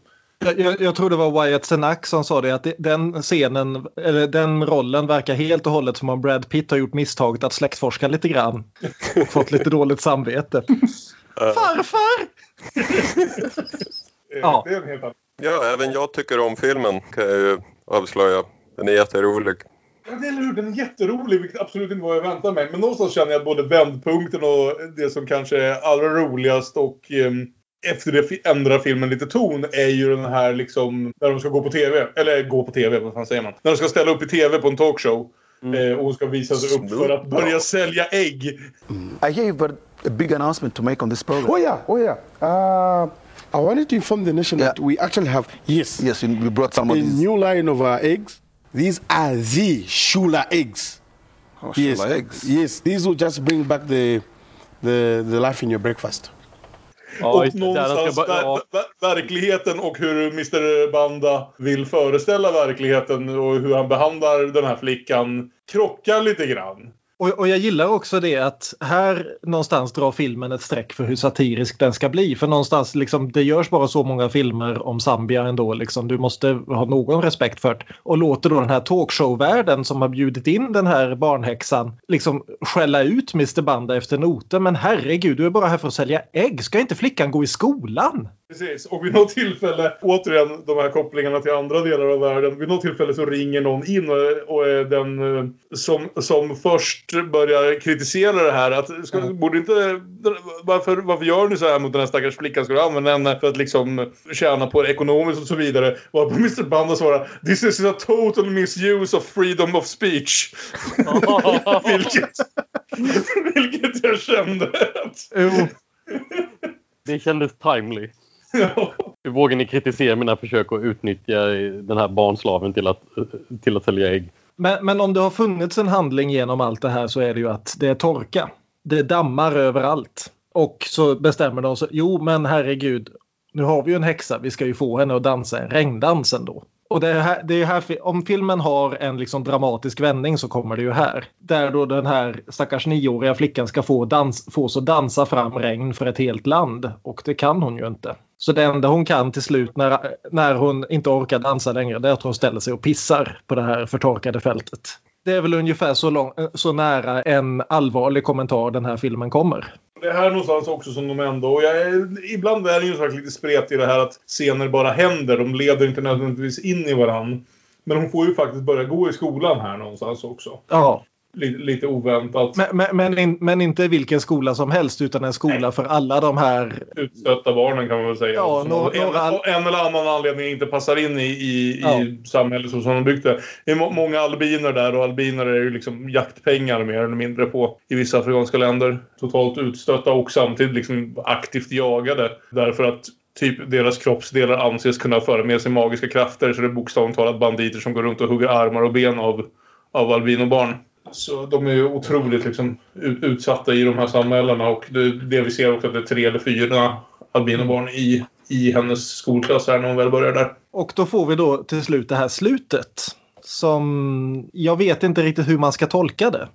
Jag, jag, jag tror det var Wyatt Cenac som sa det att den scenen, eller den rollen verkar helt och hållet som om Brad Pitt har gjort misstaget att släktforska lite grann. Och fått lite dåligt samvete. Farfar! Eh, <laughs> Ja. Helt annan. Ja, även jag tycker om filmen kan jag ju avslöja. Den är jätterolig. Ja, det är eller hur? Den är jätterolig, vilket absolut inte var jag väntade mig. Men någonstans känner jag att både vändpunkten och det som kanske är allra roligast och ehm, efter det ändrar filmen lite ton är ju den här liksom när de ska gå på TV. Eller gå på TV, vad fan säger man? När de ska ställa upp i TV på en talkshow. Eh, och hon ska visa sig upp för att börja sälja ägg. I hear you've got a big announcement to make on this program. Oh yeah, oh yeah. Uh, I wanted to inform the nation that we actually have yes, Yes, we brought some a of these new line of our eggs. These are the Shula eggs. oh, Yes, Shula eggs. yes. These will just bring back the the the life in your breakfast. Ja, och just det. Där den någonstans ska börja- ver- ja. ver- verkligheten och hur Mr Banda vill föreställa verkligheten och hur han behandlar den här flickan krockar lite grann. Och, och jag gillar också det att här någonstans drar filmen ett streck för hur satirisk den ska bli. För någonstans, liksom, det görs bara så många filmer om Zambia ändå. Liksom. Du måste ha någon respekt för det. Och låter då den här talkshow-världen som har bjudit in den här barnhäxan liksom skälla ut Mr Banda efter noter. Men herregud, du är bara här för att sälja ägg. Ska inte flickan gå i skolan? Precis, och vid något tillfälle, återigen de här kopplingarna till andra delar av världen. Vid något tillfälle så ringer någon in och, och är den eh, som, som först börjar kritisera det här. Att, ska, borde inte, varför, varför gör ni så här mot den här stackars flickan? Ska du använda henne för att liksom tjäna på det ekonomiskt och så vidare? Och Mr Banda svarar This is a total misuse of freedom of speech. <laughs> vilket, vilket jag kände att... Jo. Det kändes timely. <laughs> Hur vågar ni kritisera mina försök att utnyttja den här barnslaven till att, till att sälja ägg? Men, men om det har funnits en handling genom allt det här så är det ju att det är torka. Det dammar överallt. Och så bestämmer de sig, jo men herregud, nu har vi ju en häxa, vi ska ju få henne att dansa en regndans ändå. Och det är här, det är här, om filmen har en liksom dramatisk vändning så kommer det ju här. Där då den här stackars nioåriga flickan ska få dans, fås att dansa fram regn för ett helt land. Och det kan hon ju inte. Så det enda hon kan till slut när, när hon inte orkar dansa längre det är att hon ställer sig och pissar på det här förtorkade fältet. Det är väl ungefär så, lång, så nära en allvarlig kommentar den här filmen kommer. Det är här någonstans också som de ändå... Och jag är, ibland är det ju så lite spret i det här att scener bara händer. De leder inte nödvändigtvis in i varann. Men hon får ju faktiskt börja gå i skolan här någonstans också. Ja. Lite, lite oväntat. Men, men, men, in, men, inte vilken skola som helst utan en skola Nej. för alla de här... Utstötta barnen kan man väl säga. Ja, några, en, en, eller annan anledning inte passar in i, i, ja. i samhället så som de byggt det. Det är må, många albiner där och albiner är ju liksom jaktpengar mer eller mindre på i vissa afrikanska länder. Totalt utstötta och samtidigt liksom aktivt jagade. Därför att typ deras kroppsdelar anses kunna föra med sig magiska krafter. Så det är bokstavligt talat banditer som går runt och hugger armar och ben av, av albinobarn. Så de är ju otroligt liksom, utsatta i de här samhällena och det, det vi ser också att det är tre eller fyra albinobarn i, i hennes skolklass här när hon väl börjar där. Och då får vi då till slut det här slutet. Som jag vet inte riktigt hur man ska tolka det.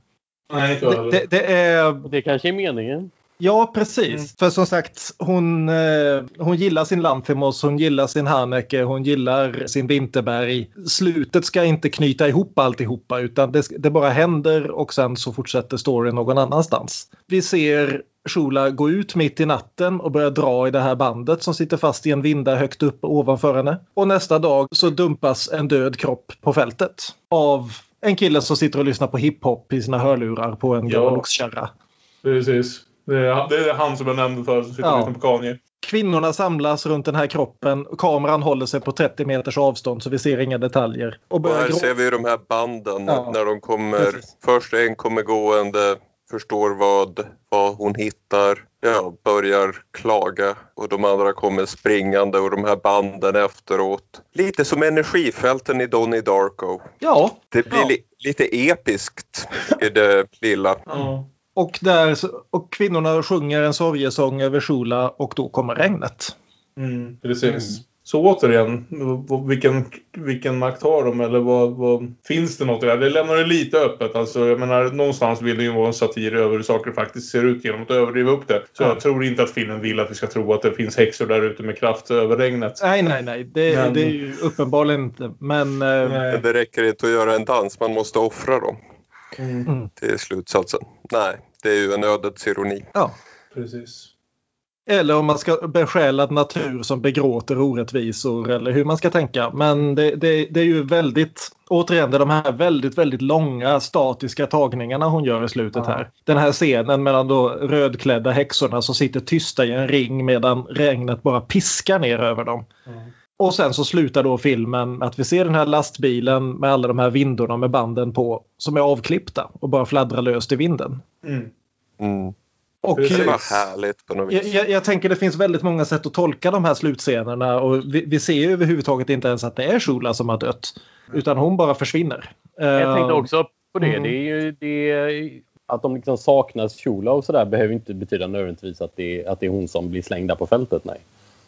Nej, det, det, det är... Det kanske är meningen. Ja, precis. Mm. För som sagt, hon, eh, hon gillar sin Lanthimos, hon gillar sin Haneke, hon gillar sin Vinterberg. Slutet ska inte knyta ihop alltihopa utan det, det bara händer och sen så fortsätter storyn någon annanstans. Vi ser Shula gå ut mitt i natten och börja dra i det här bandet som sitter fast i en vinda högt upp ovanför henne. Och nästa dag så dumpas en död kropp på fältet av en kille som sitter och lyssnar på hiphop i sina hörlurar på en gammal Ja. oxkärra. Precis. Det är, det är han som jag nämnde förut som sitter Ja. på Kanye. Kvinnorna samlas runt den här kroppen. Kameran håller sig på 30 meters avstånd så vi ser inga detaljer. Och Och här grå- ser vi de här banden Ja. när de kommer. Precis. Först en kommer gående, förstår vad, vad hon hittar, ja, börjar klaga och de andra kommer springande och de här banden efteråt. Lite som energifälten i Donnie Darko. Ja, Det blir Ja. li- lite episkt i det lilla. Ja. Och, där, och kvinnorna sjunger en sorgesång över Shula och då kommer regnet. Mm, precis. Så återigen, vilken, vilken makt har de eller vad, vad, finns det något i det här? Det lämnar det lite öppet. Alltså, jag menar, någonstans vill det ju vara en satir över hur saker faktiskt ser ut genom att överdriva upp det. Så Ja. jag tror inte att filmen vill att vi ska tro att det finns häxor där ute med kraft över regnet. Nej, nej, nej. Det, Men- det är ju uppenbarligen inte. Men eh. Det räcker inte att göra en dans, man måste offra dem. Mm. Det är slutsatsen. Nej, det är ju en ödets ironi. ja. Precis. Eller om man ska besjäla natur som begråter orättvisor eller hur man ska tänka. Men det, det, det är ju väldigt, återigen, det är de här väldigt, väldigt långa statiska tagningarna hon gör i slutet här. Den här scenen mellan då rödklädda häxorna som sitter tysta i en ring medan regnet bara piskar ner över dem. Och sen så slutar då filmen att vi ser den här lastbilen med alla de här vindorna med banden på som är avklippta och bara fladdrar löst i vinden. Mm. Mm. Och. Det var härligt på något jag, vis. jag, jag tänker det finns väldigt många sätt att tolka de här slutscenerna och vi, vi ser ju överhuvudtaget inte ens att det är Shula som har dött. Utan hon bara försvinner. Jag tänkte Eh, också på det. Mm. det, är ju, det är, att de liksom saknas Shula och sådär behöver inte betyda nödvändigtvis att det, att det är hon som blir slängd där på fältet. Nej.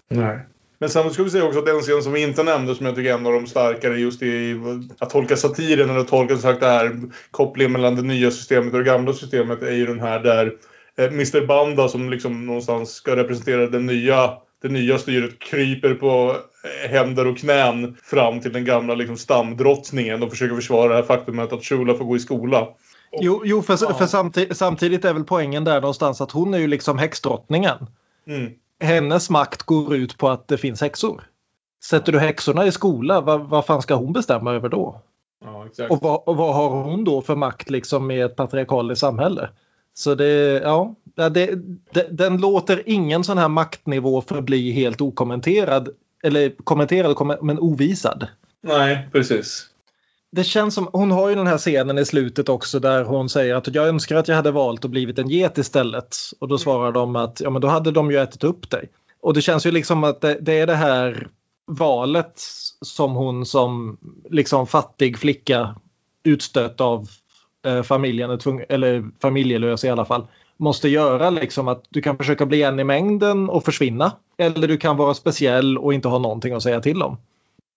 Nej. Men samtidigt ska vi säga också att den scen som vi inte nämnde som jag tycker är en av de starkare just i att tolka satiren eller tolka sagt det här kopplingen mellan det nya systemet och det gamla systemet är ju den här där eh, Mr Banda som liksom någonstans ska representera den nya det nya styret kryper på eh, händer och knän fram till den gamla liksom, stamdrottningen och försöker försvara det här faktumet att Shula får gå i skola. Jo, jo för, för samtidigt, samtidigt är väl poängen där någonstans att hon är ju liksom häxdrottningen. Mm. Hennes makt går ut på att det finns häxor. Sätter du häxorna i skola, vad, vad fan ska hon bestämma över då? Ja. Och vad, och vad har hon då för makt liksom i ett patriarkaliskt samhälle? Så det, ja, det, det, den låter ingen sån här maktnivå förbli helt okommenterad. Eller kommenterad men ovisad. Nej, precis. Det känns som, hon har ju den här scenen i slutet också där hon säger att jag önskar att jag hade valt att blivit en get istället. Och då svarar de att ja men då hade de ju ätit upp dig. Och det känns ju liksom att det, det är det här valet som hon som liksom fattig flicka utstött av eh, familjen, eller familjelös i alla fall, måste göra. Liksom att du kan försöka bli en i mängden och försvinna. Eller du kan vara speciell och inte ha någonting att säga till om.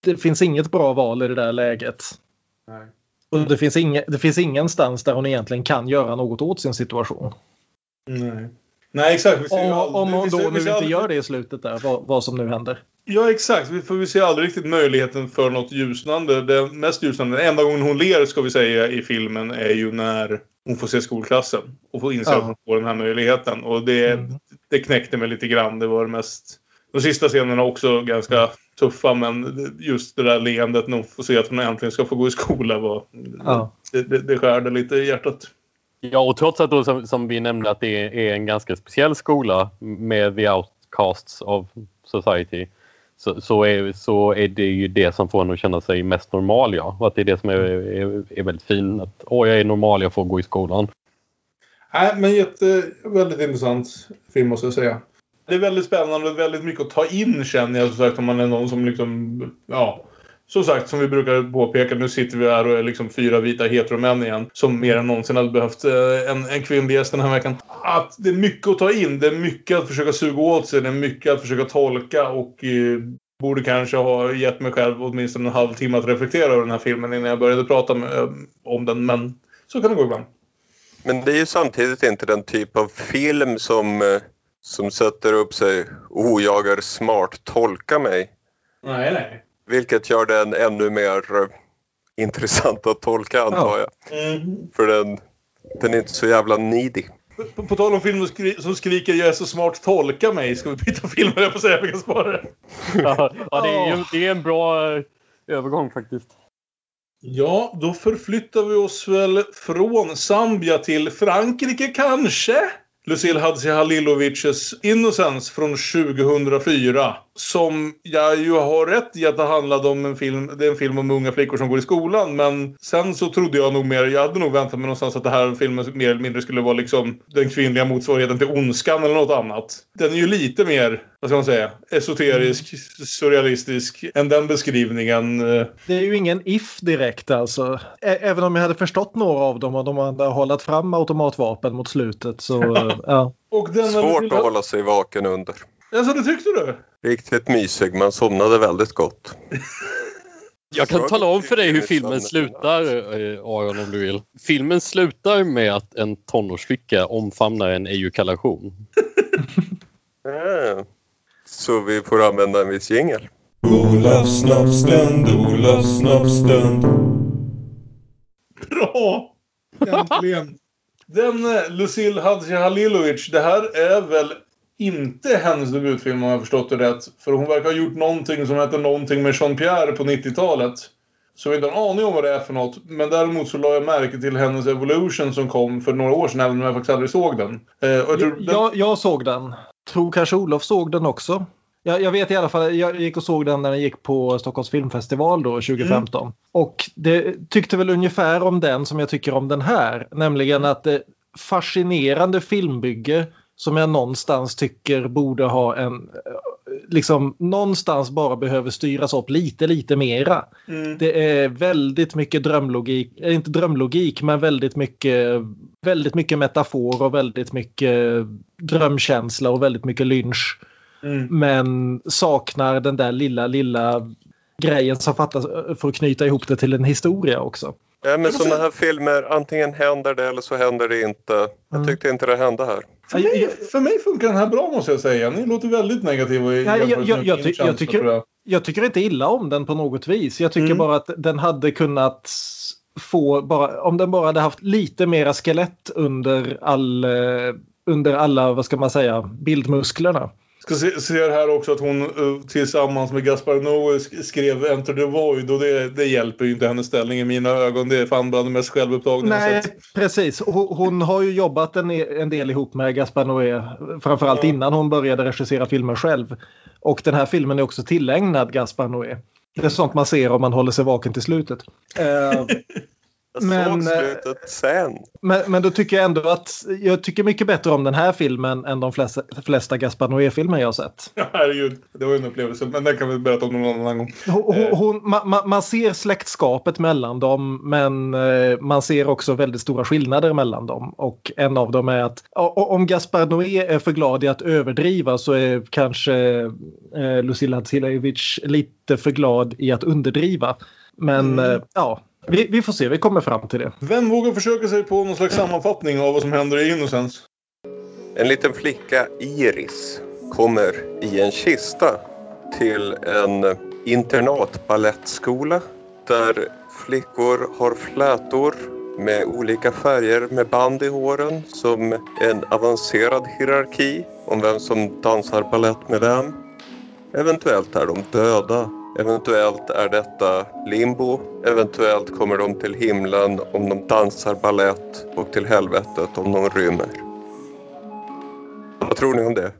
Det finns inget bra val i det där läget. Nej. Och det finns, inge, det finns ingenstans där hon egentligen kan göra något åt sin situation. Nej. Nej, exakt. Ser Om, aldrig- om hon då ser- nu ser inte aldrig- gör det i slutet där, vad, vad som nu händer. Ja, exakt. Vi får vi se aldrig riktigt möjligheten för något ljusnande. Det mest ljusnande, den enda gången hon ler ska vi säga i filmen är ju när hon får se skolklassen. Och får inse Ja. att hon får den här möjligheten. Och det, Mm. det knäckte mig lite grann. Det var det mest... De sista scenerna också ganska tuffa men just det där leendet när hon får se att hon äntligen ska få gå i skola var... Ja. Det, det, det skärde lite i hjärtat. Ja, och trots att då, som, som vi nämnde att det är en ganska speciell skola med the outcasts of society så, så, är, så är det ju det som får en att känna sig mest normal. Ja. Och att det är det som är, är, är väldigt fint. Att åh, jag är normal, jag får gå i skolan. Nej, men jätte, väldigt intressant film måste jag säga. Det är väldigt spännande och väldigt mycket att ta in känner jag. Som sagt, om man är någon som liksom, ja. Som sagt, som vi brukar påpeka, nu sitter vi här och är liksom fyra vita heteromän igen. Som mer än någonsin hade behövt eh, en, en kvinnlig gäst den här veckan. Att det är mycket att ta in. Det är mycket att försöka suga åt sig. Det är mycket att försöka tolka och eh, borde kanske ha gett mig själv åtminstone en halvtimme att reflektera över den här filmen innan jag började prata med, eh, om den. Men så kan det gå ibland. Men det är ju samtidigt inte den typ av film som, eh, som sätter upp sig oh, jag är smart, tolka mig. Nej, nej. Vilket gör den ännu mer eh, intressant att tolka antar jag. Mm. För den, den är inte så jävla needy. På, på tal om filmer skri som skriker jag är så smart, tolka mig. Ska vi byta film jag på säga. Vi kan spara det. Ja, ja, det, är, ju- det är en bra eh, övergång faktiskt. Ja, då förflyttar vi oss väl från Zambia till Frankrike kanske? Lucille Halilovics Innocence från 2004. Som jag ju har rätt i att det handlade om en film, det är en film om unga flickor som går i skolan. Men sen så trodde jag nog mer, jag hade nog väntat mig någonstans att det här filmen mer eller mindre skulle vara liksom den kvinnliga motsvarigheten till Ondskan eller något annat. Den är ju lite mer, vad ska man säga, esoterisk, surrealistisk än den beskrivningen. Det är ju ingen if direkt alltså. Ä- Även om jag hade förstått några av dem och de hade hållit fram automatvapen mot slutet så <laughs> ja. Och den Svårt att hålla sig vaken under. Alltså, det tyckte du? Riktigt mysig, man somnade väldigt gott. Jag kan tala om för dig hur filmen slutar, eh, Aron, om du vill. Filmen slutar med att en tonårsflicka omfamnar en ejakulation. <laughs> Ah. Så vi får använda en viss jingel. Olofs snoppstund, Olofs snoppstund. Bra! Äntligen! Den eh, Lucille Hadji Halilovic, det här är väl inte hennes debutfilm om jag förstått det rätt. För hon verkar ha gjort någonting som heter någonting med Jean-Pierre på 90-talet. Så jag har inte en aning om vad det är för något. Men däremot så la jag märke till hennes Evolution som kom för några år sedan även om jag faktiskt aldrig såg den. Eh, jag den... jag, jag såg den. Tror kanske Olof såg den också. Jag, jag vet i alla fall, jag gick och såg den när den gick på Stockholms filmfestival då 2015. Och det tyckte väl ungefär om den som jag tycker om den här. Nämligen att det fascinerande filmbygge som jag någonstans tycker borde ha en, liksom någonstans bara behöver styras upp lite, lite mera. Mm. Det är väldigt mycket drömlogik, eh, inte drömlogik, men väldigt mycket, väldigt mycket metafor och väldigt mycket drömkänsla och väldigt mycket lynch. Mm. Men saknar den där lilla, lilla grejen som fattas för att knyta ihop det till en historia också. Ja, men sådana här filmer, antingen händer det eller så händer det inte. Jag Mm. tyckte inte det hände här. För mig, för mig funkar den här bra måste jag säga. Ni låter väldigt negativa i Ja, jag, jag, jag, ty, jag, tycker, jag tycker inte illa om den på något vis. Jag tycker Mm. bara att den hade kunnat få, bara, om den bara hade haft lite mera skelett under, all, eh, under alla, vad ska man säga, bildmusklerna. Ska se, ser här också att hon eh, tillsammans med Gaspar Noé sk- skrev Enter the Void och det, det hjälper ju inte hennes ställning i mina ögon. Det är fan bland det mest självupptagna Nej, precis. Hon, hon har ju jobbat en, en del ihop med Gaspar Noé. Framförallt Ja. innan hon började regissera filmer själv. Och den här filmen är också tillägnad Gaspar Noé. Det är sånt man ser om man håller sig vaken till slutet. Jag Men, såg eh, slutet sen. men, men då tycker jag ändå att jag tycker mycket bättre om den här filmen än de flesta, flesta Gaspar Noé-filmer jag har sett. Herregud, det var ju en upplevelse. Men den kan vi berätta om någon annan gång. Hon, Eh. hon, hon, man, man- ser släktskapet mellan dem men eh, man ser också väldigt stora skillnader mellan dem. Och en av dem är att om Gaspar Noé är för glad i att överdriva så är kanske eh, Lucilla Hadzilevic lite för glad i att underdriva. Men Mm. eh, ja, vi, vi får se, vi kommer fram till det. Vem vågar försöka sig på någon slags sammanfattning av vad som händer i Innocence? En liten flicka, Iris, kommer i en kista till en internatbalettskola där flickor har flätor med olika färger med band i håren som en avancerad hierarki om vem som dansar ballett med vem. Eventuellt är de döda. Eventuellt är detta limbo. Eventuellt kommer de till himlen om de dansar ballett och till helvetet om de rymmer. Vad tror ni om det?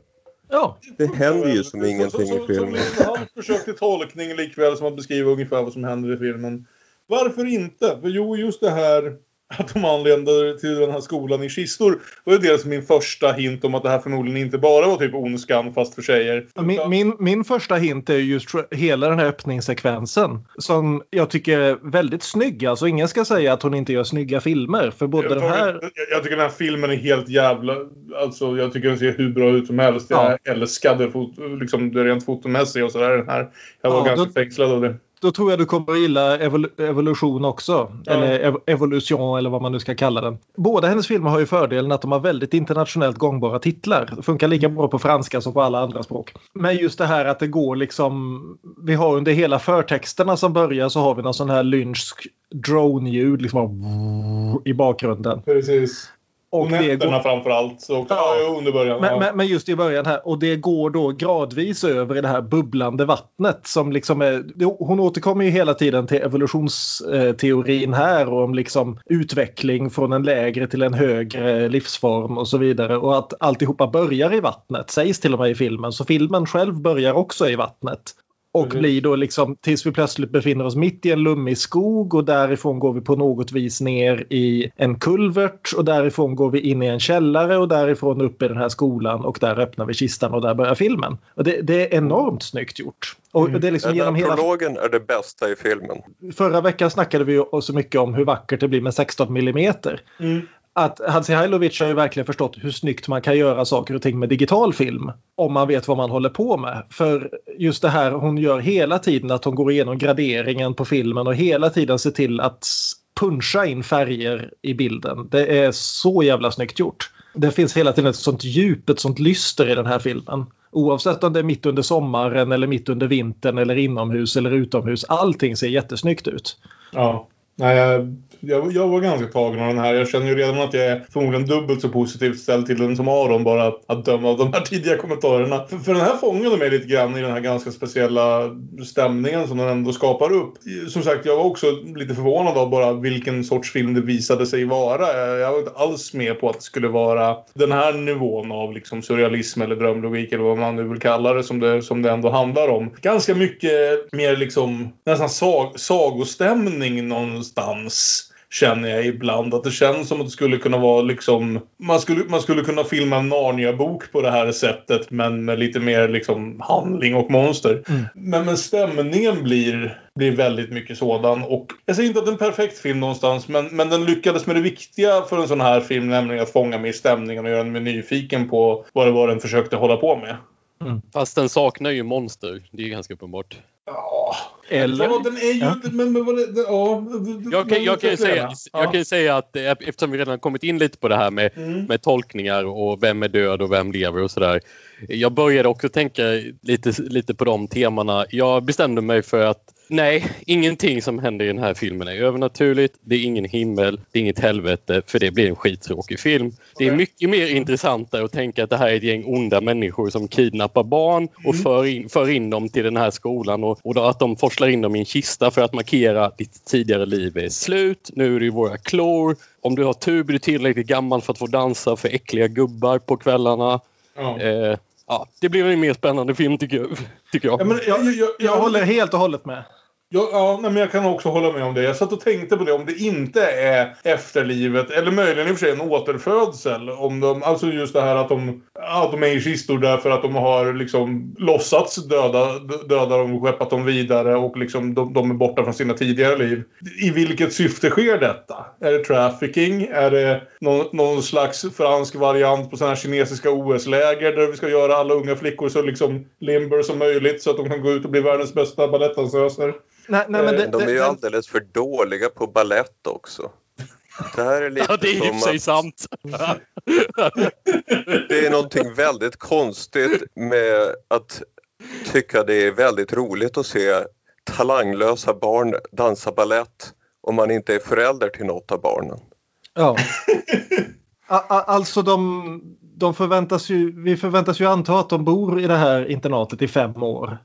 Ja, Det händer ju som ingenting i filmen. Som hans försök till tolkning likväl som att beskriva ungefär vad som händer i filmen. Varför inte? För jo, just det här att de anländer till den här skolan i kistor var ju dels min första hint om att det här förmodligen inte bara var typ ondskan fast för tjejer. Min, min, min första hint är just hela den här öppningssekvensen som jag tycker är väldigt snygg. Alltså ingen ska säga att hon inte gör snygga filmer. För både jag, den här... jag, jag tycker den här filmen är helt jävla... Alltså jag tycker den ser hur bra ut som helst. Jag älskade fot, liksom, det rent fotomässiga och sådär. Den här. Jag var Ja, ganska då- fängslad av det. Då tror jag du kommer att gilla evol evolution också. Ja. Eller ev evolution eller vad man nu ska kalla den. Båda hennes filmer har ju fördelen att de har väldigt internationellt gångbara titlar. Det funkar lika bra på franska som på alla andra språk. Men just det här att det går liksom... Vi har under hela förtexterna som börjar så har vi någon sån här lynchsk drone-ljud liksom i bakgrunden. Precis. Och, Och nätterna går- framförallt. Så, ja, ja, under början. Men, ja. men, men just i början här och det går då gradvis över i det här bubblande vattnet som liksom är, hon återkommer ju hela tiden till evolutionsteorin här och om liksom utveckling från en lägre till en högre livsform och så vidare och att alltihopa börjar i vattnet sägs till och med i filmen så filmen själv börjar också i vattnet. Och Precis. blir då liksom tills vi plötsligt befinner oss mitt i en lummig skog och därifrån går vi på något vis ner i en kulvert och därifrån går vi in i en källare och därifrån upp i den här skolan och där öppnar vi kistan och där börjar filmen. Och det, det är enormt snyggt gjort. Och det är liksom Den hela... prologen är det bästa i filmen. Förra veckan snackade vi ju så mycket om hur vackert det blir med 16 millimeter. Mm. Att Hadzihailovic har ju verkligen förstått hur snyggt man kan göra saker och ting med digital film. Om man vet vad man håller på med. För just det här hon gör hela tiden att hon går igenom graderingen på filmen och hela tiden ser till att puncha in färger i bilden. Det är så jävla snyggt gjort. Det finns hela tiden ett sånt djup, ett sånt lyster i den här filmen. Oavsett om det är mitt under sommaren eller mitt under vintern eller inomhus eller utomhus. Allting ser jättesnyggt ut. Ja. Nej, jag, jag, var ganska tagen av den här. Jag känner ju redan att jag är förmodligen dubbelt så positivt ställd till den som Aron bara att, att döma av de här tidiga kommentarerna. För, för den här fångade mig lite grann i den här ganska speciella stämningen som den ändå skapar upp. Som sagt, jag var också lite förvånad av bara vilken sorts film det visade sig vara. Jag, jag var inte alls med på att det skulle vara den här nivån av liksom surrealism eller drömlogik eller vad man nu vill kalla det som det, som det ändå handlar om. Ganska mycket mer liksom nästan sag, sagostämning någonstans känner jag ibland. Att det känns som att det skulle kunna vara liksom... Man skulle, man skulle kunna filma en Narnia-bok på det här sättet men med lite mer liksom handling och monster. Men, men stämningen blir, blir väldigt mycket sådan. Och jag säger inte att det är en perfekt film någonstans men, men den lyckades med det viktiga för en sån här film nämligen att fånga mig i stämningen och göra mig nyfiken på vad det var den försökte hålla på med. Fast den saknar ju monster. Det är ju ganska uppenbart. Ja, Eller? Ja, den är ju... Ja. Men, men vad det, det- ja, Jag kan, jag, kan ju säga, Ja. jag kan ju säga att eh, eftersom vi redan kommit in lite på det här med, Mm. med tolkningar och vem är död och vem lever och sådär. Jag började också tänka lite, lite på de temana. Jag bestämde mig för att nej, ingenting som händer i den här filmen är övernaturligt. Det är ingen himmel, det är inget helvete för det blir en skittråkig film. Det är mycket mer intressantare att tänka att det här är ett gäng onda människor som kidnappar barn och Mm. för, in, för in dem till den här skolan och, och då att de forslar in dem i en kista för att markera att ditt tidigare liv är slut. Nu är det ju våra klor. Om du har tur blir du tillräckligt gammal för att få dansa för äckliga gubbar på kvällarna. Ja. Eh, ja, det blir en mer spännande film tycker jag. Tycker jag. Ja, men, jag, jag, jag, Jag håller helt och hållet med. Ja, ja nej, men jag kan också hålla med om det. Jag satt och tänkte på det om det inte är efterlivet eller möjligen i och för sig en återfödsel. Om de, alltså just det här att de, att de är i kistor därför att de har liksom låtsats döda, döda dem och skeppat dem vidare och liksom de, de är borta från sina tidigare liv. I vilket syfte sker detta? Är det trafficking? Är det någon, någon slags fransk variant på sådana här kinesiska OS-läger där vi ska göra alla unga flickor så liksom limber som möjligt så att de kan gå ut och bli världens bästa balettdansöser? Nej, nej, men det, De är ju det, alldeles för dåliga på ballett också. Det här är <laughs> lite Ja, det är i som sig att sant. <laughs> det är någonting väldigt konstigt med att tycka det är väldigt roligt att se talanglösa barn dansa ballett om man inte är förälder till något av barnen. Ja. Alltså de, de förväntas ju, vi förväntas ju anta att de bor i det här internatet i fem år.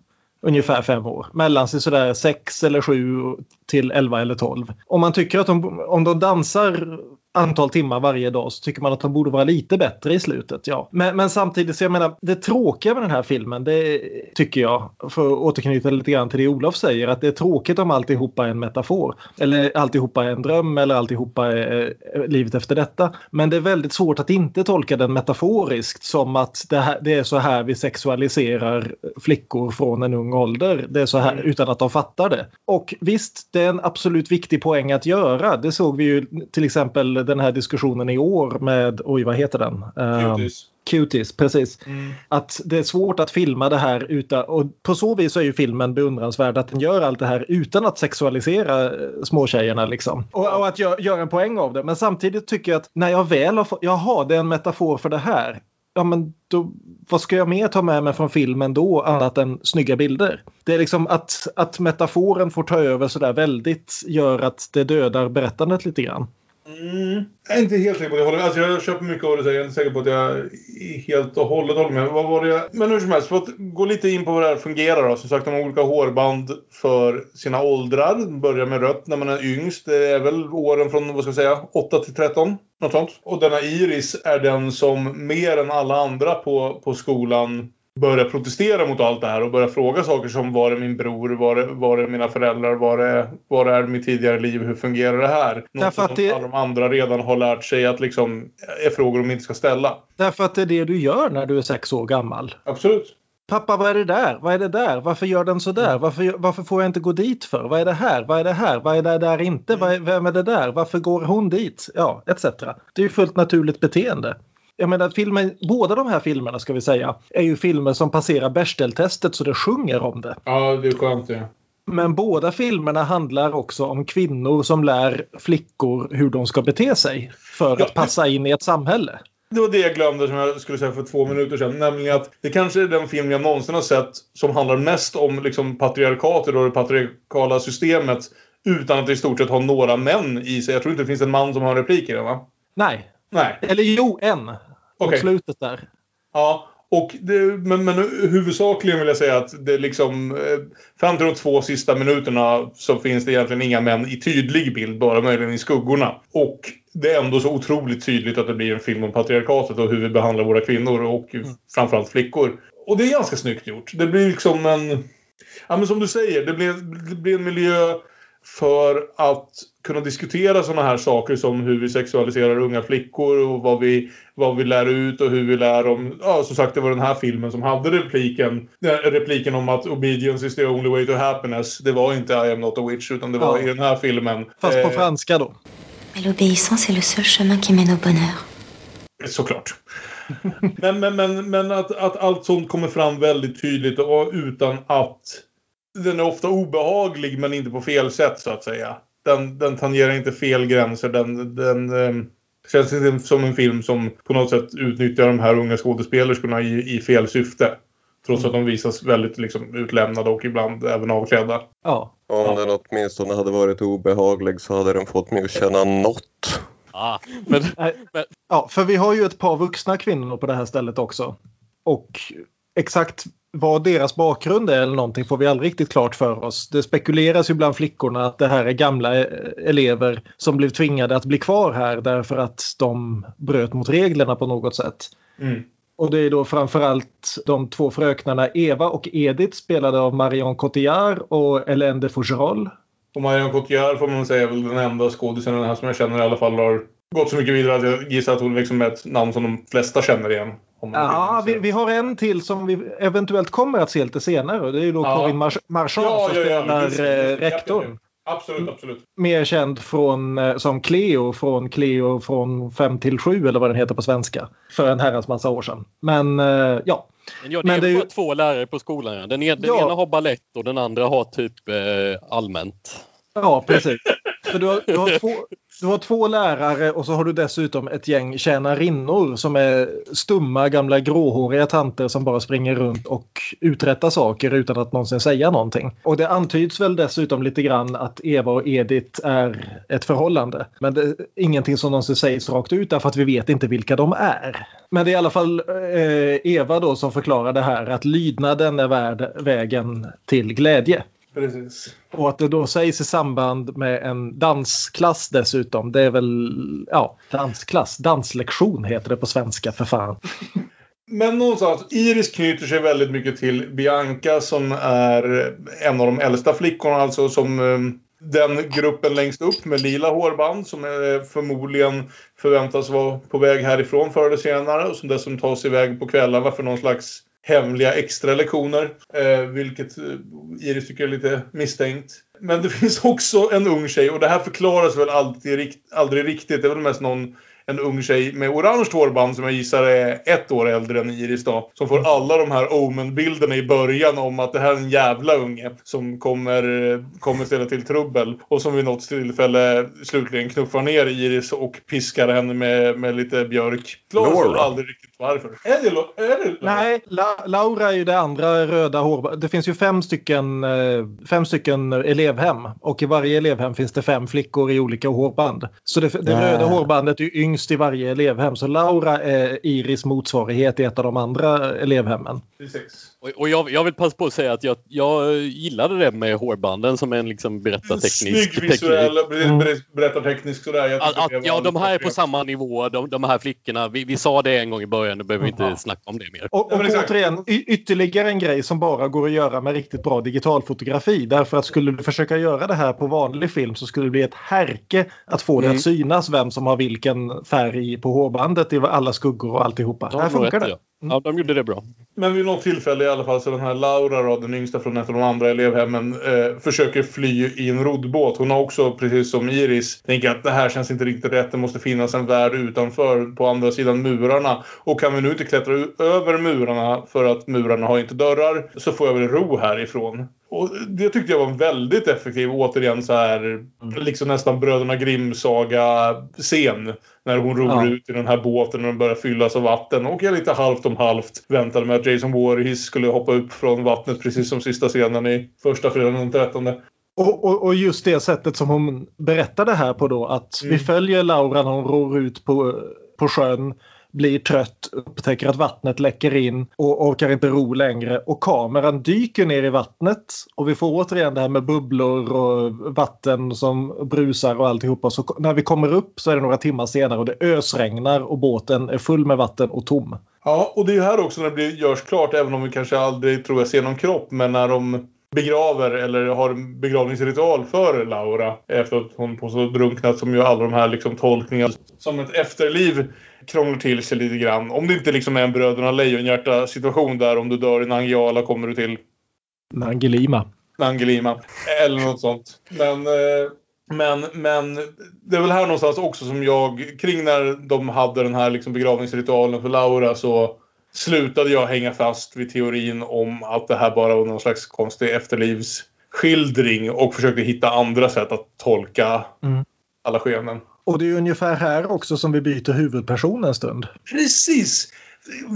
Ungefär fem år. Mellan sig sådär sex eller sju till elva eller tolv. Om man tycker att de, om de dansar antal timmar varje dag så tycker man att de borde vara lite bättre i slutet. Ja. Men, men samtidigt så jag menar det tråkiga med den här filmen det tycker jag, för att återknyta lite grann till det Olof säger, att det är tråkigt om alltihopa är en metafor. Eller alltihopa är en dröm eller alltihopa är eh, livet efter detta. Men det är väldigt svårt att inte tolka den metaforiskt som att det, här, det är så här vi sexualiserar flickor från en ung ålder. Det är så här utan att de fattar det. Och visst, det är en absolut viktig poäng att göra. Det såg vi ju till exempel den här diskussionen i år med, oj vad heter den? Ehm, Cuties. Cuties, precis. Mm. Att det är svårt att filma det här utan, och på så vis är ju filmen beundransvärd att den gör allt det här utan att sexualisera eh, småtjejerna liksom. Och, och att gö- göra en poäng av det. Men samtidigt tycker jag att när jag väl har fått, jaha det är en metafor för det här. Ja men då, vad ska jag mer ta med mig från filmen då annat än snygga bilder? Det är liksom att, att metaforen får ta över sådär väldigt gör att det dödar berättandet lite grann. Mm. Jag är inte helt säker på att jag håller med. Alltså jag köper mycket av det du säger. Jag är inte säker på att jag är helt och hållet håller med. Vad var det? Men hur som helst, för att gå lite in på hur det här fungerar då. Som sagt, de har olika hårband för sina åldrar. Börjar med rött när man är yngst. Det är väl åren från, vad ska jag säga, 8 till 13. Något sånt. Och denna Iris är den som mer än alla andra på, på skolan börjar protestera mot allt det här och börjar fråga saker som var är min bror, var är, var är mina föräldrar, var är, var är mitt tidigare liv, hur fungerar det här? Något Därför som det- alla de andra redan har lärt sig att liksom är frågor de inte ska ställa. Därför att det är det du gör när du är sex år gammal. Absolut. Pappa, vad är det där? Vad är det där? Varför gör den så där? Varför, varför får jag inte gå dit för? Vad är det här? Vad är det här? Vad är det där inte? Vad är, vem är det där? Varför går hon dit? Ja, etc. Det är ju fullt naturligt beteende. Jag menar, filmen, båda de här filmerna ska vi säga är ju filmer som passerar Bechdel-testet så det sjunger om det. Ja, det är skönt det. Men båda filmerna handlar också om kvinnor som lär flickor hur de ska bete sig för Ja, att passa in i ett samhälle. Det var det jag glömde som jag skulle säga för två minuter sedan. Nämligen att det kanske är den film jag någonsin har sett som handlar mest om liksom, patriarkatet och det patriarkala systemet. Utan att det i stort sett har några män i sig. Jag tror inte det finns en man som har en replik i den va? Nej, Nej. eller jo, en. Okej. slutet där. Ja, och det, men, men huvudsakligen vill jag säga att det liksom eh, fram till de två sista minuterna så finns det egentligen inga män i tydlig bild, bara möjligen i skuggorna. Och det är ändå så otroligt tydligt att det blir en film om patriarkatet och hur vi behandlar våra kvinnor och framförallt flickor. Och det är ganska snyggt gjort. Det blir liksom en... Ja men som du säger, det blir, det blir en miljö för att kunna diskutera sådana här saker som hur vi sexualiserar unga flickor och vad vi, vad vi lär ut och hur vi lär om... Ja, som sagt, det var den här filmen som hade repliken. den Repliken om att obedience is the only way to happiness. Det var inte I am not a witch, utan det var Ja. i den här filmen. Fast på Eh, franska då. L'obéissance est le seul chemin qui mène au bonheur. Såklart. <laughs> men men, men, men att, att allt sånt kommer fram väldigt tydligt och utan att... Den är ofta obehaglig men inte på fel sätt så att säga. Den, den tangerar inte fel gränser. Den, den eh, känns inte som en film som på något sätt utnyttjar de här unga skådespelerskorna i, i fel syfte. Trots att de visas väldigt liksom, utlämnade och ibland även avklädda. Ja. Om den åtminstone hade varit obehaglig så hade den fått mig att känna något. Ah, men, <laughs> men... Ja, för vi har ju ett par vuxna kvinnor på det här stället också. Och exakt vad deras bakgrund är eller någonting får vi aldrig riktigt klart för oss. Det spekuleras ju bland flickorna att det här är gamla eh, elever som blev tvingade att bli kvar här därför att de bröt mot reglerna på något sätt. Mm. Och det är då framförallt de två fröknarna Eva och Edith spelade av Marion Cotillard och Hélène de Fougerolles. Och Marion Cotillard får man säga är väl den enda skådisen här som jag känner i alla fall har gått så mycket vidare att jag gissar att hon liksom är ett namn som de flesta känner igen. Ja, vi, vi, har en till som vi eventuellt kommer att se lite senare. Det är ju då ja. Corinne Mar Marchand ja, som ja, ja, spelar ja, rektorn. Absolut, absolut. Mer känd från, eh, som Cleo från Cleo från 5 till 7 eller vad den heter på svenska. För en herrans massa år sedan. Men uh, ja. Men ja, det Men är det är bara ju... två lärare på skolan. Den, ena, den ena har ballett och den andra har typ eh, allmänt. Ja, precis. För du har, du, har två, du har två lärare och så har du dessutom ett gäng tjänarinnor som är stumma gamla gråhåriga tanter som bara springer runt och uträttar saker utan att någonsin säga någonting. Och det antyds väl dessutom lite grann att Eva och Edith är ett förhållande. Men det är ingenting som någonsin sägs rakt ut därför att vi vet inte vilka de är. Men det är i alla fall eh, Eva då som förklarar det här att lydnaden är värd vägen till glädje. Precis. Och att det då sägs i samband med en dansklass dessutom. Det är väl, ja, dansklass. Danslektion heter det på svenska för fan. <laughs> Men någonstans, Iris knyter sig väldigt mycket till Bianca som är en av de äldsta flickorna. Alltså som um, den gruppen längst upp med lila hårband som är förmodligen förväntas vara på väg härifrån förr eller senare. Och som dessutom tar sig iväg på kvällarna för någon slags hemliga extra lektioner. Eh, vilket eh, Iris tycker är lite misstänkt. Men det <laughs> finns också en ung tjej och det här förklaras väl alltid, aldrig riktigt. Det är väl mest någon en ung tjej med orange hårband som jag gissar är ett år äldre än Iris då. Som får alla de här Omen-bilderna i början om att det här är en jävla unge som kommer, kommer ställa till trubbel. Och som vid något tillfälle slutligen knuffar ner Iris och piskar henne med, med lite björk. Laura aldrig riktigt varför. Är det, är det Nej, La Laura är ju det andra röda hårbandet. Det finns ju fem stycken, eh, fem stycken elevhem och i varje elevhem finns det fem flickor i olika hårband. Så det, det röda hårbandet är yngst i varje elevhem. Så Laura är Iris motsvarighet i ett av de andra elevhemmen. Precis. Och, och jag, jag, vill passa på att säga att jag, jag gillade det med hårbanden som en liksom berättarteknisk Snygg visuell, mm. berättarteknisk sådär. Att, att, ja, de här är på samma nivå, de, de här flickorna. Vi, vi, sa det en gång i början, nu behöver vi inte snacka om det mer. Och, och återigen, ytterligare en grej som bara går att göra med riktigt bra digitalfotografi. Därför att skulle du försöka göra det här på vanlig film så skulle det bli ett härke att få det mm. att synas vem som har vilken färg på hårbandet i alla skuggor och alltihopa. Här funkar det. Ja. Ja, de gjorde det bra. Men vid något tillfälle i alla fall så den här Laura då, den yngsta från ett av de andra elevhemmen, eh, försöker fly i en roddbåt. Hon har också, precis som Iris, tänker att det här känns inte riktigt rätt. Det måste finnas en värld utanför, på andra sidan murarna. Och kan vi nu inte klättra över murarna för att murarna har inte dörrar, så får jag väl ro härifrån. Och det tyckte jag var en väldigt effektiv, återigen så här, liksom nästan Bröderna Grimm-saga-scen. När hon ror ja. ut i den här båten och den börjar fyllas av vatten. Och jag lite halvt om halvt väntade mig att Jason Voorhees skulle hoppa upp från vattnet precis som sista scenen i första fredagen den 13. Och, och, och, just det sättet som hon berättade här på då att mm. vi följer Laura när hon ror ut på, på sjön blir trött, upptäcker att vattnet läcker in och orkar inte ro längre och kameran dyker ner i vattnet och vi får återigen det här med bubblor och vatten som brusar och alltihopa. Så när vi kommer upp så är det några timmar senare och det ösregnar och båten är full med vatten och tom. Ja, och det är här också när det blir, görs klart, även om vi kanske aldrig tror jag ser någon kropp, men när de begraver eller har en begravningsritual för Laura efter att hon påstås drunknat som ju alla de här liksom tolkningarna som ett efterliv krånglar till sig lite grann. Om det inte liksom är en Bröderna Lejonhjärta situation där om du dör i Nangijala kommer du till Nangilima. Nangilima. Eller något sånt. Men... Eh... Men, men det är väl här någonstans också som jag, kring när de hade den här liksom begravningsritualen för Laura så slutade jag hänga fast vid teorin om att det här bara var någon slags konstig efterlivsskildring och försökte hitta andra sätt att tolka Mm. alla skeenden. Och det är ungefär här också som vi byter huvudperson en stund. Precis!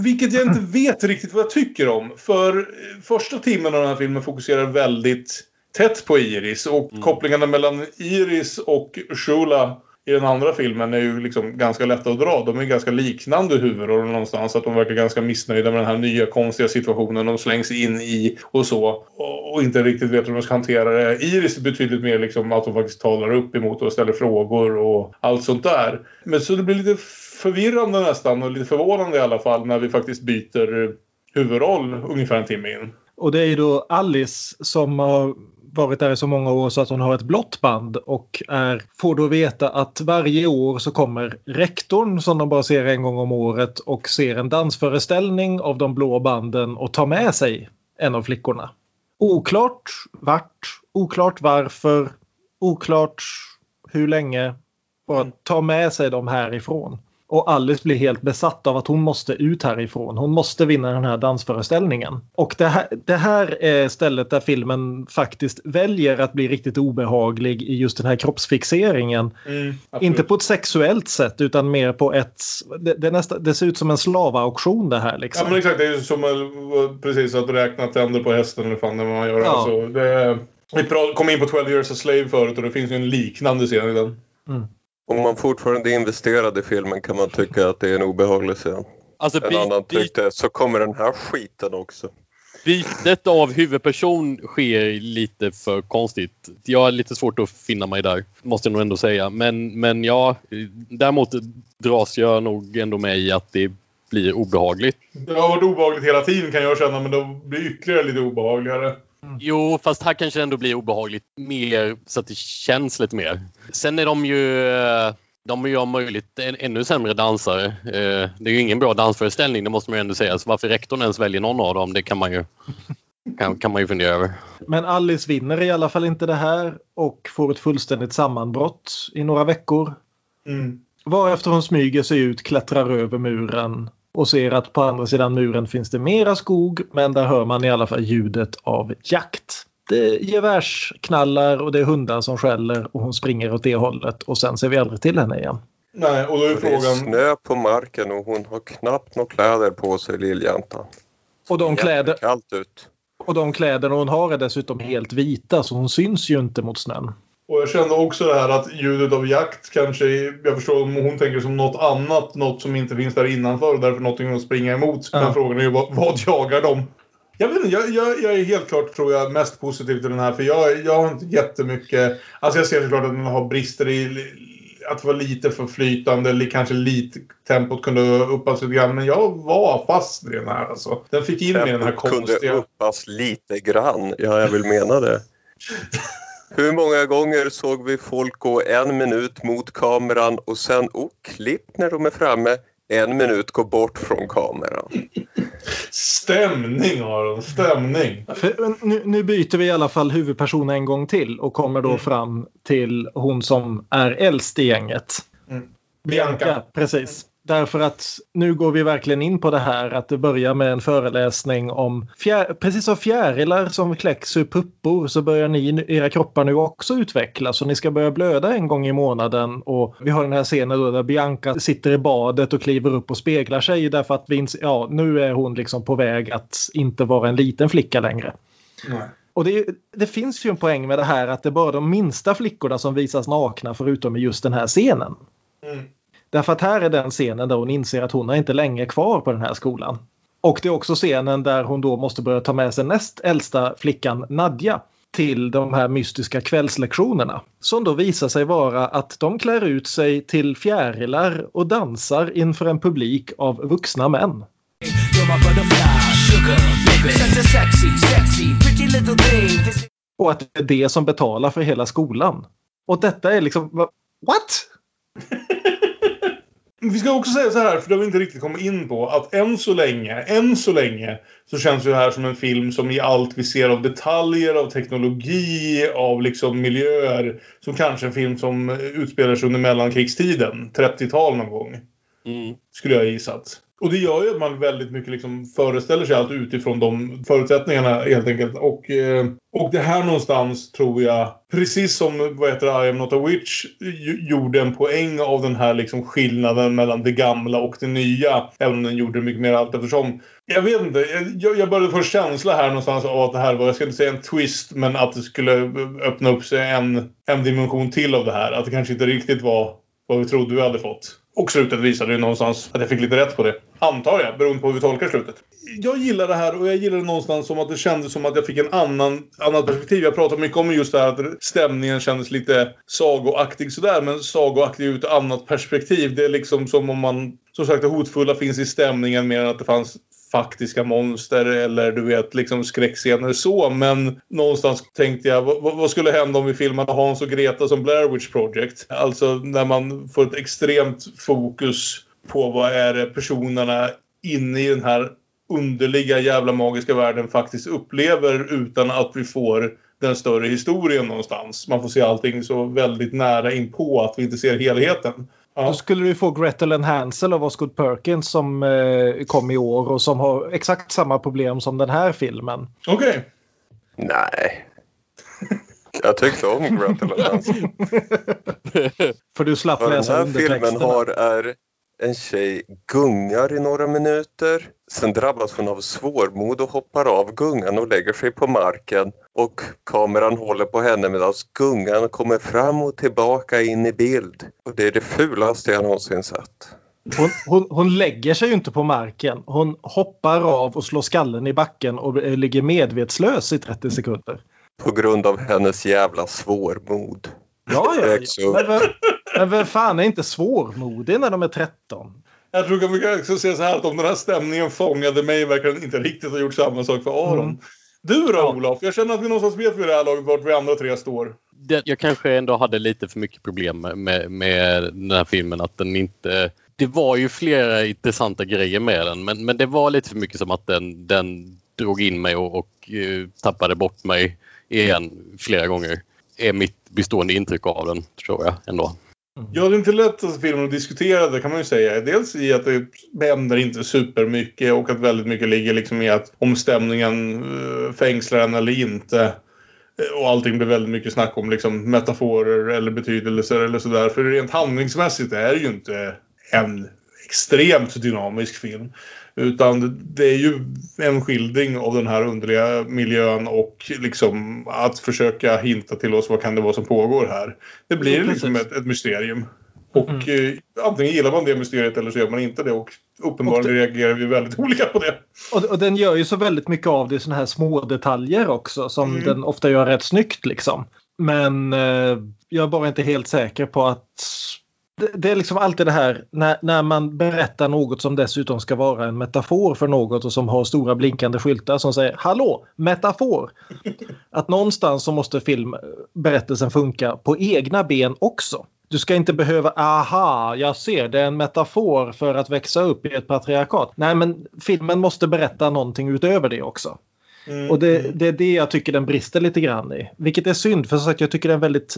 Vilket jag inte vet riktigt vad jag tycker om. För första timmen av den här filmen fokuserar väldigt tätt på Iris. Och kopplingarna mellan Iris och Shula i den andra filmen är ju liksom ganska lätta att dra. De är ganska liknande huvudroller någonstans. Att de verkar ganska missnöjda med den här nya konstiga situationen de slängs in i och så. Och, och inte riktigt vet hur de ska hantera det. Iris är betydligt mer liksom att de faktiskt talar upp emot och ställer frågor och allt sånt där. Men så det blir lite förvirrande nästan och lite förvånande i alla fall när vi faktiskt byter huvudroll ungefär en timme in. Och det är ju då Alice som har varit där i så många år så att hon har ett blått band och är, får då veta att varje år så kommer rektorn som de bara ser en gång om året och ser en dansföreställning av de blå banden och tar med sig en av flickorna. Oklart vart, oklart varför, oklart hur länge. Bara ta med sig dem härifrån. Och Alice blir helt besatt av att hon måste ut härifrån. Hon måste vinna den här dansföreställningen. Och det här, det här är stället där filmen faktiskt väljer att bli riktigt obehaglig i just den här kroppsfixeringen. Mm, Inte på ett sexuellt sätt utan mer på ett... Det, det, nästa, det ser ut som en slavauktion det här liksom. Ja men exakt, det är ju som precis att räkna tänder på hästen eller fan det man gör. Ja. Alltså, det, vi kom in på 12 years a slave förut och det finns ju en liknande scen i den. Om man fortfarande är investerad i filmen kan man tycka att det är en obehaglig scen. Alltså, en annan tyckte så kommer den här skiten också. Bytet av huvudperson sker lite för konstigt. Jag har lite svårt att finna mig där, måste jag nog ändå säga. Men, men ja, däremot dras jag nog ändå med i att det blir obehagligt. Det har varit obehagligt hela tiden kan jag känna men det blir ytterligare lite obehagligare. Jo, fast här kanske det ändå blir obehagligt mer så att det känns lite mer. Sen är de ju de är ju om möjligt en, ännu sämre dansare. Eh, Det är ju ingen bra dansföreställning, det måste man ju ändå säga. Så varför rektorn ens väljer någon av dem, det kan man ju, <laughs> kan, kan man ju fundera över. Men Alice vinner i alla fall inte det här och får ett fullständigt sammanbrott i några veckor. Mm. Varefter hon smyger sig ut, klättrar över muren och ser att på andra sidan muren finns det mera skog men där hör man i alla fall ljudet av jakt. Det är gevärsknallar och det är hundar som skäller och hon springer åt det hållet och sen ser vi aldrig till henne igen. Nej, och då är Det är frågan... snö på marken och hon har knappt några kläder på sig, lilljäntan. Och de, kläder, Kallt ut. och de kläderna hon har är dessutom helt vita så hon syns ju inte mot snön. Och jag kände också det här att ljudet av jakt kanske, jag förstår om hon tänker som något annat, något som inte finns där innanför och därför någonting att springa emot. Ja. Men frågan är ju vad, vad jagar de? Jag vet inte, jag, jag, jag är helt klart tror jag mest positiv till den här för jag, jag har inte jättemycket, alltså jag ser såklart att den har brister i att det var lite för flytande, eller kanske lite tempot kunde uppas lite grann. Men jag var fast i den här alltså. Den fick in mig i den här Tempot kunde konstiga... uppas lite grann. Ja, jag vill mena det. <laughs> Hur många gånger såg vi folk gå en minut mot kameran och sen, oh, klipp när de är framme, en minut gå bort från kameran. Stämning har de, stämning. För nu, nu byter vi i alla fall huvudperson en gång till och kommer då fram till hon som är äldst i gänget. Bianca. Precis. Därför att nu går vi verkligen in på det här att det börjar med en föreläsning om fjär, precis som fjärilar som kläcks ur puppor så börjar ni, era kroppar nu också utvecklas och ni ska börja blöda en gång i månaden och vi har den här scenen då där Bianca sitter i badet och kliver upp och speglar sig därför att vi ja, nu är hon liksom på väg att inte vara en liten flicka längre. Nej. Och det, det finns ju en poäng med det här att det är bara de minsta flickorna som visas nakna förutom i just den här scenen. Mm. Därför att här är den scenen där hon inser att hon är inte länge kvar på den här skolan. Och det är också scenen där hon då måste börja ta med sig näst äldsta flickan Nadja till de här mystiska kvällslektionerna. Som då visar sig vara att de klär ut sig till fjärilar och dansar inför en publik av vuxna män. Och att det är det som betalar för hela skolan. Och detta är liksom... What? Vi ska också säga så här, för det har vi inte riktigt kommit in på, att än så länge, än så länge, så känns det här som en film som i allt vi ser av detaljer, av teknologi, av liksom miljöer, som kanske en film som utspelar sig under mellankrigstiden, 30-tal någon gång. Mm. Skulle jag ha gissat. Och det gör ju att man väldigt mycket liksom föreställer sig allt utifrån de förutsättningarna helt enkelt. Och, eh, och det här någonstans tror jag, precis som vad heter det, I am not a witch gjorde en poäng av den här liksom skillnaden mellan det gamla och det nya. Även om den gjorde mycket mer allt eftersom. Jag vet inte, jag, jag började få känsla här någonstans av att det här var, jag ska inte säga en twist, men att det skulle öppna upp sig en, en dimension till av det här. Att det kanske inte riktigt var vad vi trodde vi hade fått. Och slutet visade ju någonstans att jag fick lite rätt på det. Antar jag, beroende på hur vi tolkar slutet. Jag gillar det här och jag gillar det någonstans som att det kändes som att jag fick en annan, annat perspektiv. Jag pratar mycket om just det här att stämningen kändes lite sagoaktig sådär. Men sagoaktig ur ett annat perspektiv. Det är liksom som om man, som sagt det hotfulla finns i stämningen mer än att det fanns faktiska monster eller du vet liksom skräckscener så. Men någonstans tänkte jag vad, vad skulle hända om vi filmade Hans och Greta som Blair Witch Project? Alltså när man får ett extremt fokus på vad är det personerna inne i den här underliga jävla magiska världen faktiskt upplever utan att vi får den större historien någonstans. Man får se allting så väldigt nära inpå att vi inte ser helheten. Då skulle vi få Gretel and Hansel av Osgood Perkins som eh, kom i år och som har exakt samma problem som den här filmen. Okej. Nej. Jag tyckte om Gretel and Hansel. <laughs> För du slapp Vad den läsa här filmen har är en tjej gungar i några minuter. Sen drabbas hon av svårmod och hoppar av gungan och lägger sig på marken. Och kameran håller på henne medan gungan kommer fram och tillbaka in i bild. Och det är det fulaste jag någonsin sett. Hon, hon, hon lägger sig ju inte på marken. Hon hoppar av och slår skallen i backen och eh, ligger medvetslös i 30 sekunder. På grund av hennes jävla svårmod. Ja, ja. Ja. Men, vem- fan är inte svårmodig när de är 13? Jag tror att vi kan också säga så här att om den här stämningen fångade mig verkar den inte riktigt ha gjort samma sak för Aron. Mm. Du då Olof? Jag känner att vi någonstans vet vid det här laget vart vi andra tre står. det, jag kanske ändå hade lite för mycket problem med, med, med den här filmen. Att den inte... Det var ju flera intressanta grejer med den men, men det var lite för mycket som att den, den drog in mig och, och eh, tappade bort mig igen flera gånger. är mitt bestående intryck av den, tror jag ändå. Mm. Ja, det är inte lätt att filmen att diskutera det kan man ju säga. Dels i att det händer inte supermycket och att väldigt mycket ligger liksom i att om stämningen eh, fängslar en eller inte. Eh, och allting blir väldigt mycket snack om liksom metaforer eller betydelser eller sådär. För rent handlingsmässigt är det ju inte en extremt dynamisk film. Utan det är ju en skildring av den här underliga miljön och liksom att försöka hinta till oss vad kan det vara som pågår här. Det blir liksom ett, ett mysterium. Och eh, antingen gillar man det mysteriet eller så gör man inte det. Och uppenbarligen reagerar vi väldigt <laughs> olika på det. Och, och den gör ju så väldigt mycket av det i såna här små detaljer också som Mm. den ofta gör rätt snyggt liksom. Men eh, jag är bara inte helt säker på att det, det är liksom alltid det här när, när man berättar något som dessutom ska vara en metafor för något och som har stora blinkande skyltar som säger Hallå, metafor! Att någonstans så måste filmberättelsen funka på egna ben också. Du ska inte behöva, aha, jag ser, det är en metafor för att växa upp i ett patriarkat. Nej, men filmen måste berätta någonting utöver det också. Mm. Och det, det är det jag tycker den brister lite grann i. Vilket är synd, för som sagt, jag tycker det är en väldigt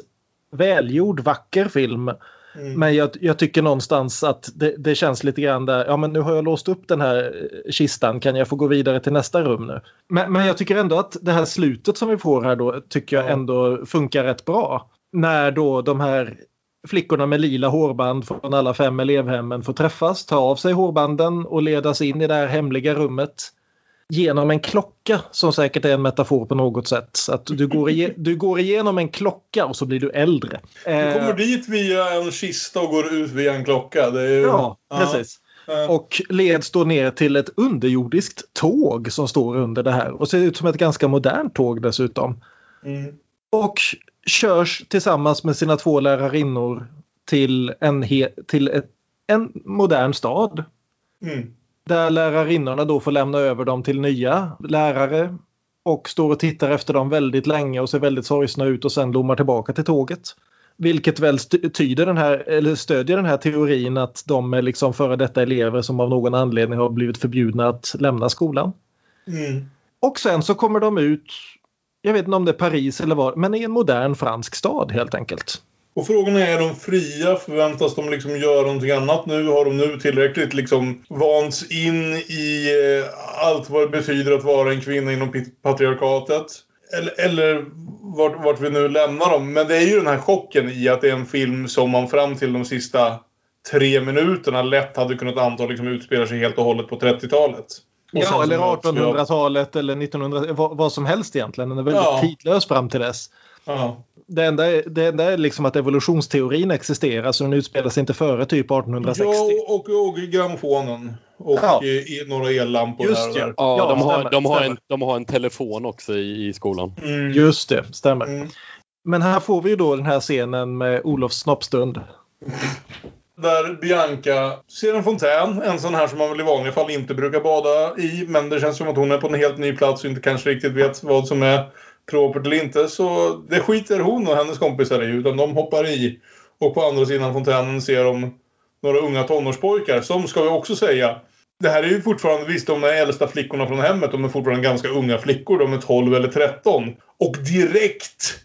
välgjord, vacker film. Mm. Men jag, jag tycker någonstans att det, det känns lite grann där, ja men nu har jag låst upp den här eh, kistan, kan jag få gå vidare till nästa rum nu? Men, men jag tycker ändå att det här slutet som vi får här då, tycker jag ändå funkar rätt bra. När då de här flickorna med lila hårband från alla fem elevhemmen får träffas, ta av sig hårbanden och ledas in i det här hemliga rummet genom en klocka som säkert är en metafor på något sätt. Så att du går, du går igenom en klocka och så blir du äldre. Du Eh, kommer dit via en kista och går ut via en klocka. Ju... Ja, precis. Ja. Och leds då ner till ett underjordiskt tåg som står under det här och ser ut som ett ganska modernt tåg dessutom. Mm. Och körs tillsammans med sina två lärarinnor till en, till ett, en modern stad. Mm. Där lärarinnorna då får lämna över dem till nya lärare. Och står och tittar efter dem väldigt länge och ser väldigt sorgsna ut och sen lommar tillbaka till tåget. Vilket väl tyder den här, eller stödjer den här teorin att de är liksom före detta elever som av någon anledning har blivit förbjudna att lämna skolan. Mm. Och sen så kommer de ut, jag vet inte om det är Paris eller var, men i en modern fransk stad helt enkelt. Och frågan är, är de fria? Förväntas de liksom göra någonting annat nu? Har de nu tillräckligt liksom vants in i eh, allt vad det betyder att vara en kvinna inom patriarkatet? Eller, eller vart, vart vi nu lämnar dem. Men det är ju den här chocken i att det är en film som man fram till de sista tre minuterna lätt hade kunnat anta liksom utspelar sig helt och hållet på 30-talet. Och sen Ja, eller så möts vi av- 1800-talet eller 1900 vad, vad som helst egentligen. Den är väldigt Ja. tidlös fram till dess. Ja. Det enda, är, det enda är liksom att evolutionsteorin existerar så den utspelar sig inte före typ 1860. Ja, och, och grammofonen. Och Ja. i, några ellampor Just här och det. där. Ja, Ja, de, har, stämmer, de, har en, de har en telefon också i, i skolan. Mm. Just det, stämmer. Mm. Men här får vi ju då den här scenen med Olofs snoppstund. Där Bianca ser en fontän. En sån här som man väl i vanliga fall inte brukar bada i. Men det känns som att hon är på en helt ny plats och inte kanske riktigt vet vad som är propert eller inte. Så det skiter hon och hennes kompisar i. Utan de hoppar i. Och på andra sidan fontänen ser de några unga tonårspojkar. Som ska vi också säga. Det här är ju fortfarande, visst de är äldsta flickorna från hemmet. De är fortfarande ganska unga flickor. De är 12 eller 13. Och direkt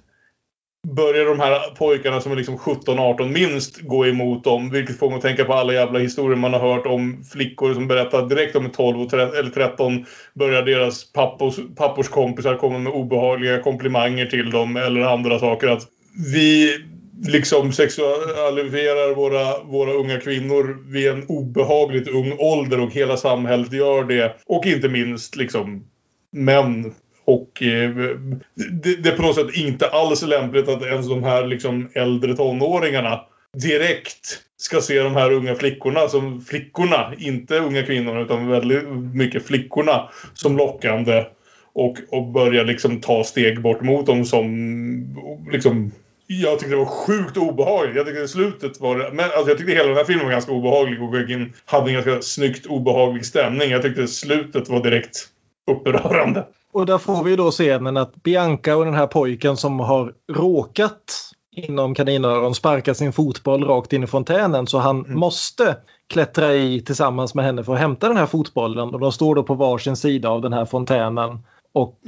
börjar de här pojkarna som är liksom 17-18 minst gå emot dem. Vilket får mig att tänka på alla jävla historier man har hört om flickor som berättar direkt om 12 eller 13 börjar deras pappors, pappors kompisar komma med obehagliga komplimanger till dem eller andra saker. Att vi liksom sexualiserar våra, våra unga kvinnor vid en obehagligt ung ålder och hela samhället gör det. Och inte minst liksom män och eh, det, det är på något sätt inte alls lämpligt att ens de här liksom äldre tonåringarna direkt ska se de här unga flickorna som flickorna, inte unga kvinnorna utan väldigt mycket flickorna som lockande och, och börja liksom ta steg bort mot dem som liksom jag tyckte det var sjukt obehagligt. Jag tyckte slutet var det... Men alltså jag tyckte hela den här filmen var ganska obehaglig och hade en ganska snyggt obehaglig stämning. Jag tyckte slutet var direkt upprörande. Och där får vi då scenen att Bianca och den här pojken som har råkat inom kaninöron sparka sin fotboll rakt in i fontänen. Så han måste klättra i tillsammans med henne för att hämta den här fotbollen. Och de står då på varsin sida av den här fontänen och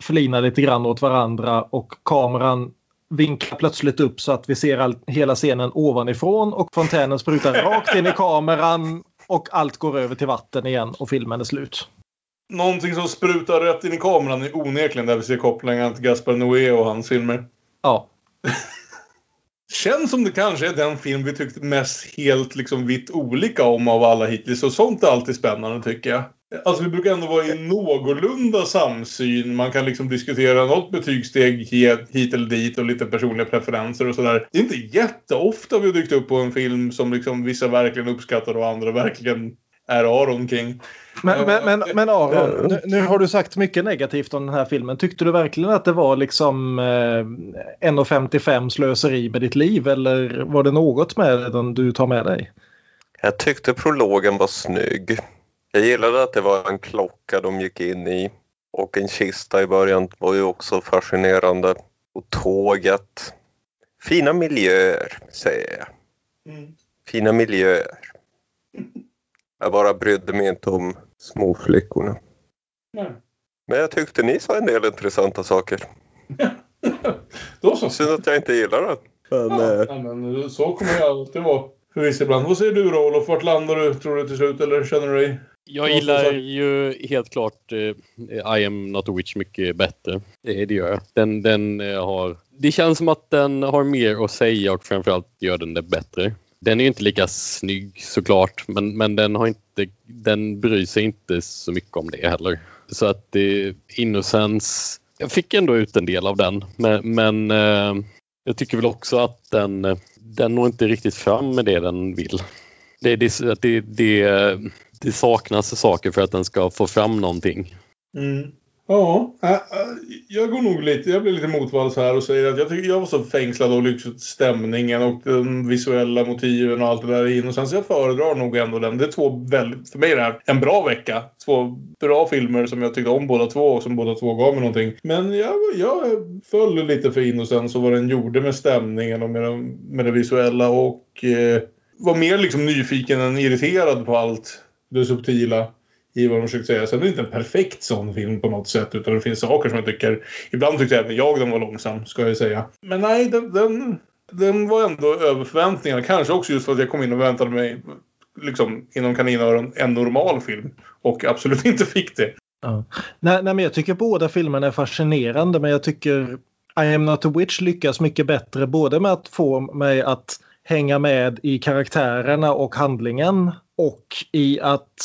flinar lite grann åt varandra. Och kameran vinklar plötsligt upp så att vi ser all, hela scenen ovanifrån. Och fontänen sprutar rakt in i kameran och allt går över till vatten igen och filmen är slut. Någonting som sprutar rätt in i kameran är onekligen där vi ser kopplingen till Gaspar Noé och hans filmer. Ja. <laughs> Känns som det kanske är den film vi tyckte mest helt liksom vitt olika om av alla hittills. Och sånt är alltid spännande tycker jag. Alltså vi brukar ändå vara i någorlunda samsyn. Man kan liksom diskutera något betygssteg hit eller dit och lite personliga preferenser och sådär. Det är inte jätteofta vi har dykt upp på en film som liksom vissa verkligen uppskattar och andra verkligen är Aron King. Men, men, men, men Aron, nu, nu har du sagt mycket negativt om den här filmen. Tyckte du verkligen att det var liksom eh, 1,55 slöseri med ditt liv eller var det något med den du tar med dig? Jag tyckte prologen var snygg. Jag gillade att det var en klocka de gick in i och en kista i början var ju också fascinerande. Och tåget. Fina miljöer, säger jag. Mm. Fina miljöer. Jag bara brydde mig inte om småflickorna. Nej. Men jag tyckte ni sa en del intressanta saker. <laughs> Då så. Synd att jag inte gillar den. Men, eh, Ja, men så kommer det alltid vara. För vissa ibland. Vad säger du då Olof? Vart landar du tror du till slut? Eller känner du dig? Jag Ja, gillar ju helt klart eh, I am not a witch mycket bättre. Det, det gör jag. Den, den eh, har... Det känns som att den har mer att säga och framförallt gör den det bättre. Den är ju inte lika snygg såklart men, men den, har inte, den bryr sig inte så mycket om det heller. Så att eh, Innocence... Jag fick ändå ut en del av den men, men eh, jag tycker väl också att den, den når inte riktigt fram med det den vill. Det, det, det, det, det saknas saker för att den ska få fram någonting. Mm. Ja, äh, äh, jag går nog lite, jag blir lite motvalls här och säger att jag, tycker, jag var så fängslad av liksom stämningen och de visuella motiven och allt det där in. Och sen så jag föredrar nog ändå den. Det är två väldigt, för mig är det här en bra vecka. Två bra filmer som jag tyckte om båda två och som båda två gav mig någonting. Men jag, jag föll lite för in och sen så vad den gjorde med stämningen och med, den, med det visuella och eh, var mer liksom nyfiken än irriterad på allt det subtila i vad de försökte säga. Sen är det inte en perfekt sån film på något sätt utan det finns saker som jag tycker... Ibland tyckte även jag den var långsam, ska jag säga. Men nej, den, den, den var ändå över förväntningarna. Kanske också just för att jag kom in och väntade mig liksom inom kaninöron en normal film och absolut <laughs> inte fick det. Ja. Nej, nej, men jag tycker båda filmerna är fascinerande men jag tycker I am not a witch lyckas mycket bättre både med att få mig att hänga med i karaktärerna och handlingen och i att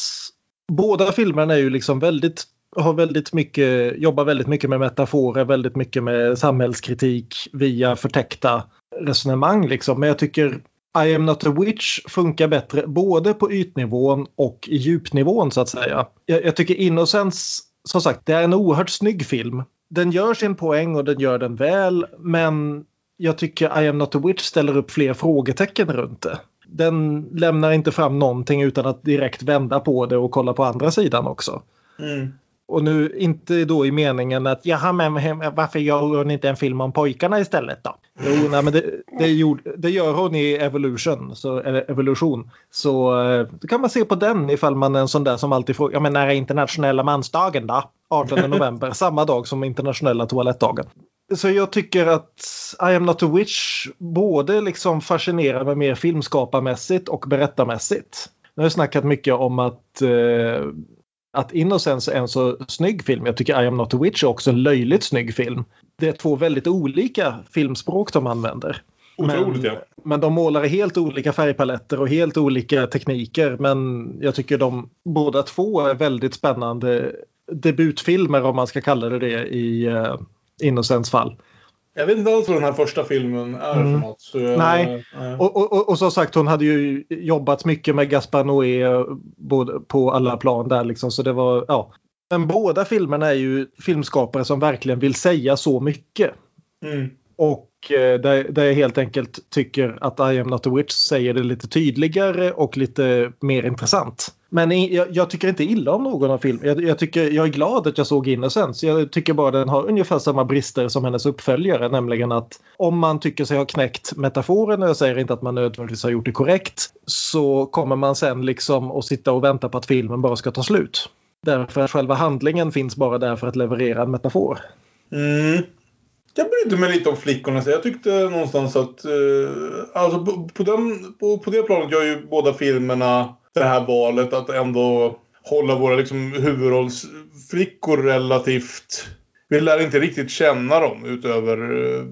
båda filmerna är ju liksom väldigt har väldigt mycket, jobbar väldigt mycket med metaforer, väldigt mycket med samhällskritik via förtäckta resonemang. Liksom. Men jag tycker I am not a witch funkar bättre både på ytnivån och i djupnivån så att säga. Jag, jag tycker Innocence, som sagt, det är en oerhört snygg film. Den gör sin poäng och den gör den väl, men jag tycker I am not a witch ställer upp fler frågetecken runt det den lämnar inte fram någonting utan att direkt vända på det och kolla på andra sidan också. Mm. Och nu inte då i meningen att jaha men varför gör hon inte en film om pojkarna istället då? Jo, nej, men det, det, gjorde, det gör hon i Evolution. Så, Evolution. Så eh, då kan man se på den ifall man är en sån där som alltid frågar, ja men när är internationella mansdagen då? 18 <laughs> november, samma dag som internationella toalettdagen. Så jag tycker att I am not a witch både liksom fascinerar mig mer filmskaparmässigt och berättarmässigt. Nu har jag snackat mycket om att, eh, att Innocence är en så snygg film. Jag tycker I am not a witch är också en löjligt snygg film. Det är två väldigt olika filmspråk de använder. Otroligt, men, ja. men de målar i helt olika färgpaletter och helt olika tekniker. Men jag tycker de båda två är väldigt spännande debutfilmer om man ska kalla det det i uh, Innocents fall. Jag vet inte alls vad den här första filmen är Mm. för något. Jag, Nej, och, och, och, och som sagt hon hade ju jobbat mycket med Gaspar Noé eh, både på alla plan där liksom så det var ja. Men båda filmerna är ju filmskapare som verkligen vill säga så mycket. Mm. Och eh, där, där jag helt enkelt tycker att I am not a witch säger det lite tydligare och lite mer intressant. Men jag, jag tycker inte illa om någon av filmerna. Jag, jag, tycker, jag är glad att jag såg Innocence. Jag tycker bara den har ungefär samma brister som hennes uppföljare. Nämligen att om man tycker sig ha knäckt metaforen, och jag säger inte att man nödvändigtvis har gjort det korrekt, så kommer man sen liksom att sitta och vänta på att filmen bara ska ta slut. Därför att själva handlingen finns bara där för att leverera en metafor. Mm. Jag brydde mig lite om flickorna. Så jag tyckte någonstans att... Eh, alltså på, på, den, på, på det planet gör ju båda filmerna det här valet att ändå hålla våra liksom, huvudrollsflickor relativt... Vi lär inte riktigt känna dem utöver... Eh,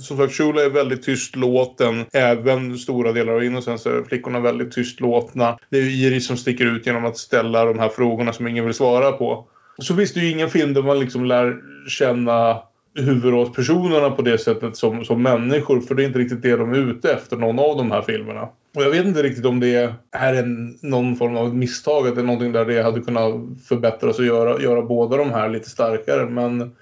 som sagt, Shula är väldigt tystlåten. Även stora delar av Innocence är flickorna väldigt tystlåtna. Det är Iris som sticker ut genom att ställa de här frågorna som ingen vill svara på. Så finns det ju ingen film där man liksom lär känna huvudrollspersonerna på det sättet som, som människor. För det är inte riktigt det de är ute efter, någon av de här filmerna. Och jag vet inte riktigt om det är en, någon form av misstag. Att det är någonting där det hade kunnat förbättras och göra, göra båda de här lite starkare. Men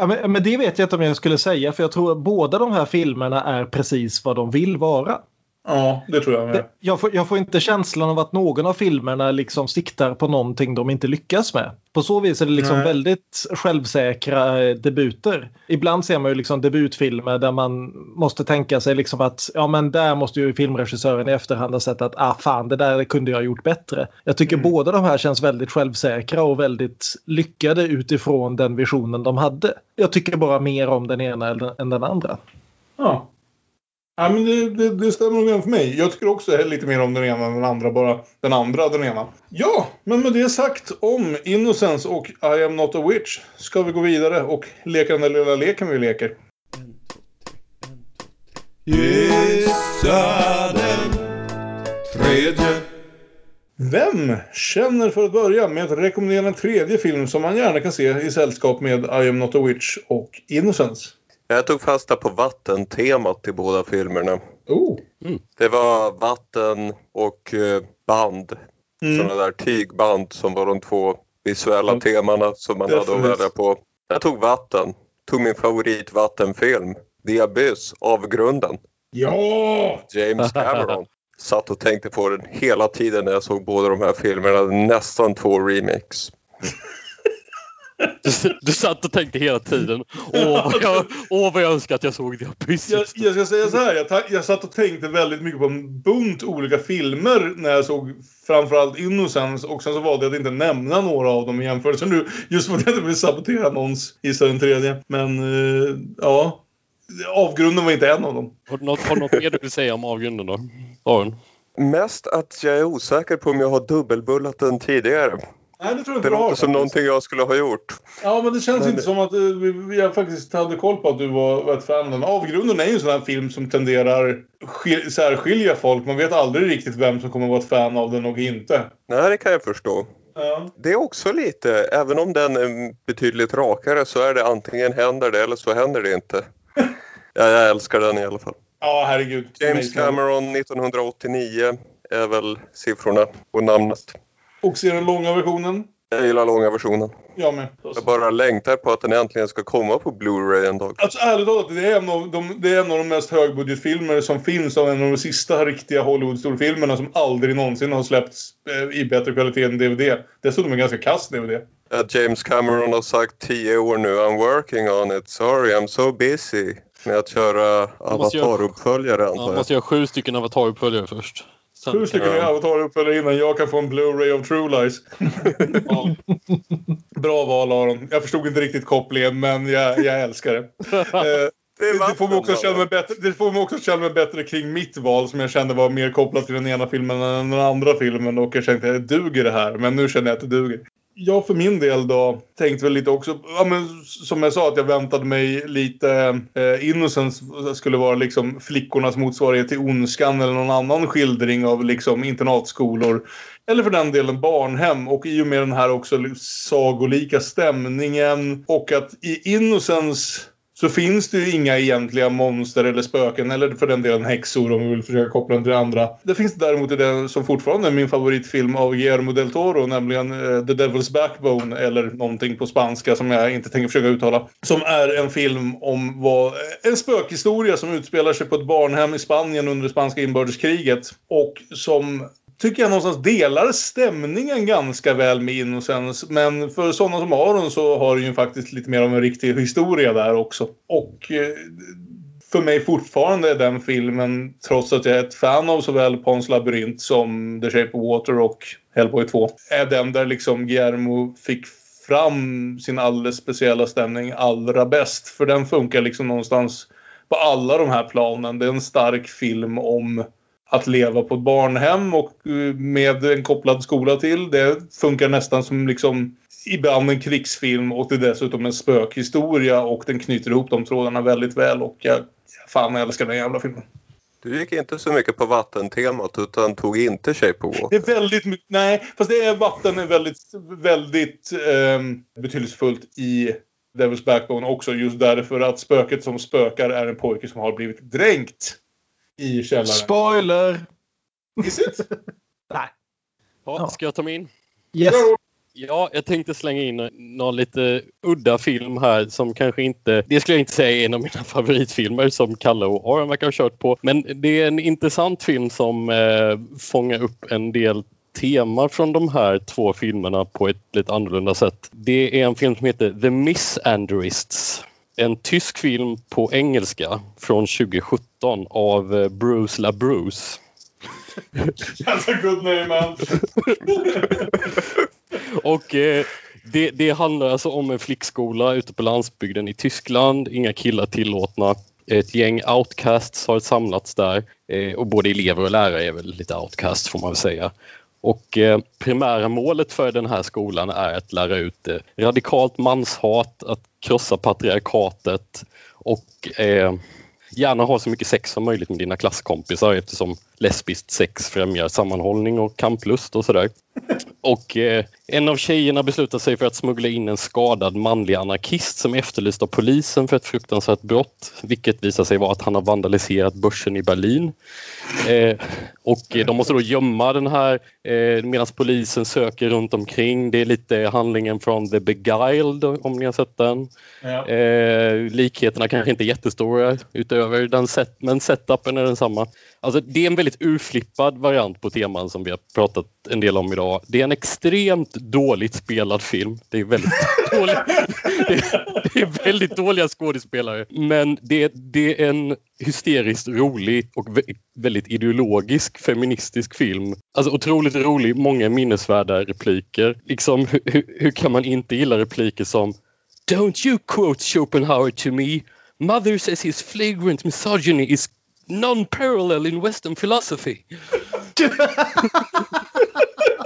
Ja, men, men det vet jag inte om jag skulle säga för jag tror att båda de här filmerna är precis vad de vill vara ja, det tror jag med. Jag får, jag får inte känslan av att någon av filmerna liksom siktar på någonting de inte lyckas med. På så vis är det liksom Nej. väldigt självsäkra eh, debuter. Ibland ser man ju liksom debutfilmer där man måste tänka sig liksom att ja men där måste ju filmregissören i efterhand ha sett att ah fan det där kunde jag ha gjort bättre. Jag tycker båda de här känns väldigt självsäkra och väldigt lyckade utifrån den visionen de hade. Jag tycker bara mer om den ena än den andra. Ja. Ja, men det, det, det stämmer nog även för mig. Jag tycker också lite mer om den ena än den andra. Bara den andra den ena. Ja, men med det sagt om Innocence och I am not a witch ska vi gå vidare och leka den där lilla leken vi leker. Gissa den tredje. Vem känner för att börja med att rekommendera en tredje film som man gärna kan se i sällskap med I am not a witch och Innocence? Jag tog fasta på vattentemat i båda filmerna. Oh. Det var vatten och eh, band. Mm. Sådana där tygband som var de två visuella temana som man hade att välja på. Jag tog vatten. Tog min favoritvattenfilm. The Abyss, Avgrunden. Ja! James Cameron. <laughs> Satt och tänkte på den hela tiden när jag såg båda de här filmerna. Nästan två remakes. <laughs> Du, du satt och tänkte hela tiden. Åh, vad jag, åh, vad jag önskar att jag såg det. Precis. Jag, jag ska säga så här, jag, ta, jag satt och tänkte väldigt mycket på en bunt olika filmer när jag såg framförallt Innocence och sen så valde jag att inte nämna några av dem i jämförelse nu. Just för att jag inte vill sabotera någons gissa den tredje. Men eh, ja, avgrunden var inte en av dem. Har du något, har du något mer du vill säga om avgrunden då? Aron? Mest att jag är osäker på om jag har dubbelbullat den tidigare. Nej, det tror jag Det inte har. låter som faktiskt. någonting jag skulle ha gjort. Ja, men det känns Men- inte som att eh, vi- jag faktiskt hade koll på att du var, ett fan av den. Avgrunden är ju en sån här film som tenderar skil- särskilja folk. Man vet aldrig riktigt vem som kommer vara ett fan av den och inte. Nej, det kan jag förstå. Ja. Det är också lite, även om den är betydligt rakare så är det antingen händer det eller så händer det inte. <laughs> Ja, jag älskar den i alla fall. Ja, herregud. James Cameron 1989 är väl siffrorna och namnet. Och ser den långa versionen. Jag gillar långa versionen. Jag med. Jag bara längtar på att den äntligen ska komma på Blu-ray en dag. Alltså ärligt talat, det är, en av de, det är en av de mest högbudgetfilmer som finns av en av de sista riktiga Hollywood-storfilmerna som aldrig någonsin har släppts eh, i bättre kvalitet än DVD. Dessutom en ganska kass DVD. Att James Cameron har sagt tio år nu I'm working on it, sorry I'm so busy med att köra Avatar-uppföljare Ja, antar man jag. måste göra sju stycken avataruppföljare först. Sen- Sju stycken Ja. Avatar-uppföljare innan jag kan få en Blu-ray of True Lies. Ja. <laughs> Bra val Aron. Jag förstod inte riktigt kopplingen men jag, jag älskar det. Eh, det, får mig också känna mig bättre, det får mig också känna mig bättre kring mitt val som jag kände var mer kopplat till den ena filmen än den andra filmen. Och jag tänkte, duger det här? Men nu känner jag att det duger. Jag för min del då tänkte väl lite också, ja, men, som jag sa att jag väntade mig lite eh, Innocence skulle vara liksom flickornas motsvarighet till Ondskan eller någon annan skildring av liksom internatskolor. Eller för den delen barnhem och i och med den här också sagolika stämningen och att i Innocence så finns det ju inga egentliga monster eller spöken eller för den delen häxor om vi vill försöka koppla den till det andra. Det finns däremot i den som fortfarande är min favoritfilm av Guillermo del Toro, nämligen uh, The Devil's Backbone eller någonting på spanska som jag inte tänker försöka uttala. Som är en film om vad, eh, en spökhistoria som utspelar sig på ett barnhem i Spanien under det spanska inbördeskriget och som tycker jag någonstans delar stämningen ganska väl med Innocence. Men för sådana som Aron så har den ju faktiskt lite mer av en riktig historia där också. Och eh, för mig fortfarande är den filmen, trots att jag är ett fan av såväl Pons labyrint som The Shape of Water och Hellboy 2, är den där liksom Guillermo fick fram sin alldeles speciella stämning allra bäst. För den funkar liksom någonstans på alla de här planen. Det är en stark film om att leva på ett barnhem och eh, med en kopplad skola till. Det funkar nästan som liksom ibland en krigsfilm och det är dessutom en spökhistoria och den knyter ihop de trådarna väldigt väl och jag fan jag älskar den jävla filmen. Du gick inte så mycket på vattentemat utan tog inte Shape of Det Water. är väldigt mycket, nej, fast det är vatten är väldigt, väldigt ehm, betydelsefullt i Devil's Backbone också just därför att spöket som spökar är en pojke som har blivit dränkt i källaren. Spoiler! Is it? <laughs> Nej. Ja, ska jag ta mig in? Yes. Ja, jag tänkte slänga in någon lite udda film här som kanske inte, det skulle jag inte säga är en av mina <laughs> favoritfilmer som Kalle och Aron verkar ha kört på. Men det är en intressant film som eh, fångar upp en del teman från de här två filmerna på ett lite annorlunda sätt. Det är en film som heter The Misanderists. En tysk film på engelska från 2017 av eh, Bruce LaBruce. That's a good name man. <laughs> Och eh, det, det handlar alltså om en flickskola ute på landsbygden i Tyskland. Inga killar tillåtna. Ett gäng outcasts har samlats där eh, och både elever och lärare är väl lite outcasts får man väl säga. Och eh, primära målet för den här skolan är att lära ut eh, radikalt manshat, att krossa patriarkatet och eh, gärna ha så mycket sex som möjligt med dina klasskompisar eftersom lesbiskt sex främjar sammanhållning och kamplust och sådär. Och eh, en av tjejerna beslutar sig för att smuggla in en skadad manlig anarkist som är efterlyst av polisen för ett fruktansvärt brott, vilket visar sig vara att han har vandaliserat börsen i Berlin. Eh, och de måste då gömma den här eh, medan polisen söker runt omkring. Det är lite handlingen från The Beguiled om ni har sett den. Ja. Eh, likheterna kanske inte är jättestora utöver den set men setupen är densamma. Alltså, det är en väldigt urflippad variant på teman som vi har pratat en del om idag. Det är en extremt dåligt spelad film. Det är väldigt, <laughs> dålig, det är, det är väldigt dåliga skådespelare. Men det, det är en hysteriskt rolig och väldigt ideologisk feministisk film. Alltså otroligt rolig, många minnesvärda repliker. Liksom, hur, hur kan man inte gilla repliker som Don't you quote Schopenhauer to me. Mother says his flagrant misogyny is non-parallel in western philosophy.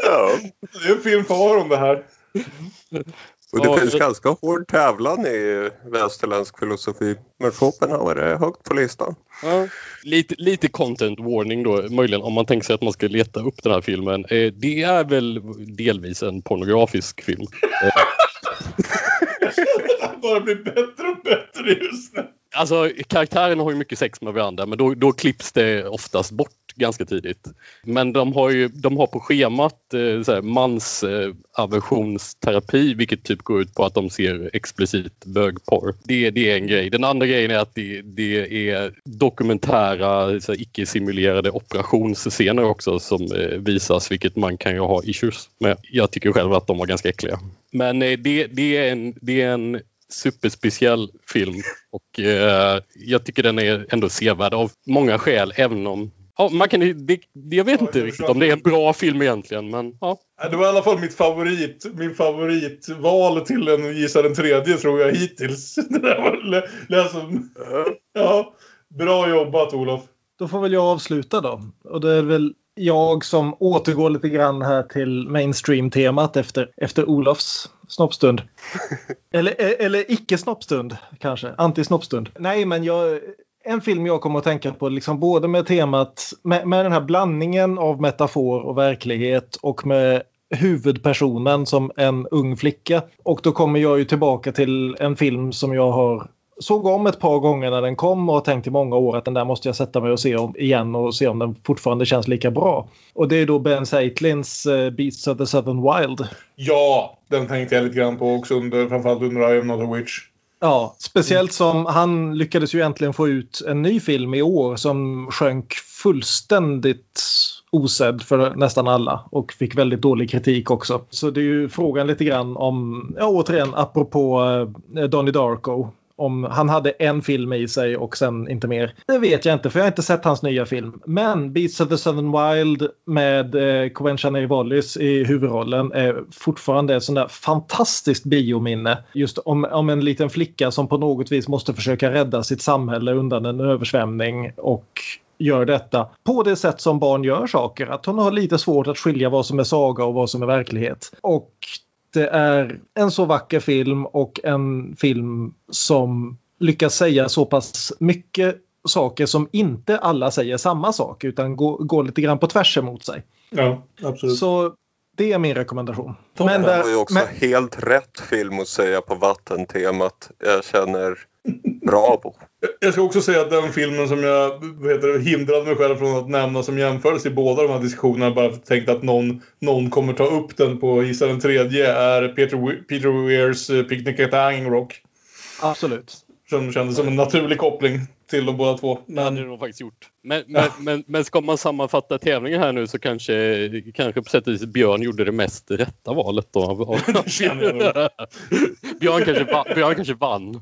Ja. Det är en film kvar om det här. Och det Ja, finns det- ganska hård tävlan i västerländsk filosofi. Men Schopenhauer är högt på listan. Ja. Lite, lite content warning då, möjligen om man tänker sig att man ska leta upp den här filmen. Eh, det är väl delvis en pornografisk film. Det <laughs> bara blir bättre och bättre just nu. Alltså karaktärerna har ju mycket sex med varandra men då, då klipps det oftast bort ganska tidigt. Men de har ju de har på schemat eh, mansaversionsterapi eh, vilket typ går ut på att de ser explicit bögporr. Det, det är en grej. Den andra grejen är att det, det är dokumentära icke-simulerade operationsscener också som eh, visas vilket man kan ju ha issues med. Jag tycker själv att de var ganska äckliga. Men eh, det, det, är en, det är en superspeciell film och eh, jag tycker den är ändå sevärd av många skäl även om Ja, man kan, det, jag vet inte riktigt om det är en bra film egentligen men ja. Ja, Det var i alla fall mitt favorit, min favoritval till en Gissa den tredje tror jag hittills. <laughs> Det där var läs- Ja, bra jobbat Olof. Då får väl jag avsluta då. Och det är väl jag som återgår lite grann här till mainstream-temat efter, efter Olofs snoppstund. <laughs> eller, eller icke-snoppstund kanske. Anti-snoppstund. Nej, men jag, en film jag kommer att tänka på, liksom både med temat, med, med den här blandningen av metafor och verklighet och med huvudpersonen som en ung flicka. Och då kommer jag ju tillbaka till en film som jag har såg om ett par gånger när den kom och har tänkt i många år att den där måste jag sätta mig och se om igen och se om den fortfarande känns lika bra. Och det är då Ben Seitlins uh, Beasts of the Southern Wild. Ja, den tänkte jag lite grann på också under, framförallt under I am not a witch. Ja, speciellt som han lyckades ju äntligen få ut en ny film i år som sjönk fullständigt osedd för nästan alla och fick väldigt dålig kritik också. Så det är ju frågan lite grann om, ja återigen apropå eh, Donnie Darko, om han hade en film i sig och sen inte mer. Det vet jag inte för jag har inte sett hans nya film. Men Beats of the Southern Wild med eh, Coen Wallis i huvudrollen är fortfarande ett sånt där fantastiskt biominne. Just om, om en liten flicka som på något vis måste försöka rädda sitt samhälle undan en översvämning och gör detta på det sätt som barn gör saker. Att hon har lite svårt att skilja vad som är saga och vad som är verklighet. Och det är en så vacker film och en film som lyckas säga så pass mycket saker som inte alla säger samma sak utan går, går lite grann på tvärs emot sig. Ja, absolut. Så det är min rekommendation. Men det var ju också men- helt rätt film att säga på vattentemat. Jag känner bravo. Jag ska också säga att den filmen som jag vad heter det, hindrade mig själv från att nämna som jämförelse i båda de här diskussionerna bara för att tänkte att någon, någon kommer ta upp den på Gissa den tredje är Peter, Peter Weirs eh, Picnic at Hanging Rock. Absolut. Som kändes som en naturlig koppling till de båda två. Det hade de faktiskt gjort. Men, men, men, men ska man sammanfatta tävlingen här nu så kanske, kanske på sätt och vis Björn gjorde det mest rätta valet då. <laughs> Av, av <laughs> Björn, kanske vann, Björn kanske vann.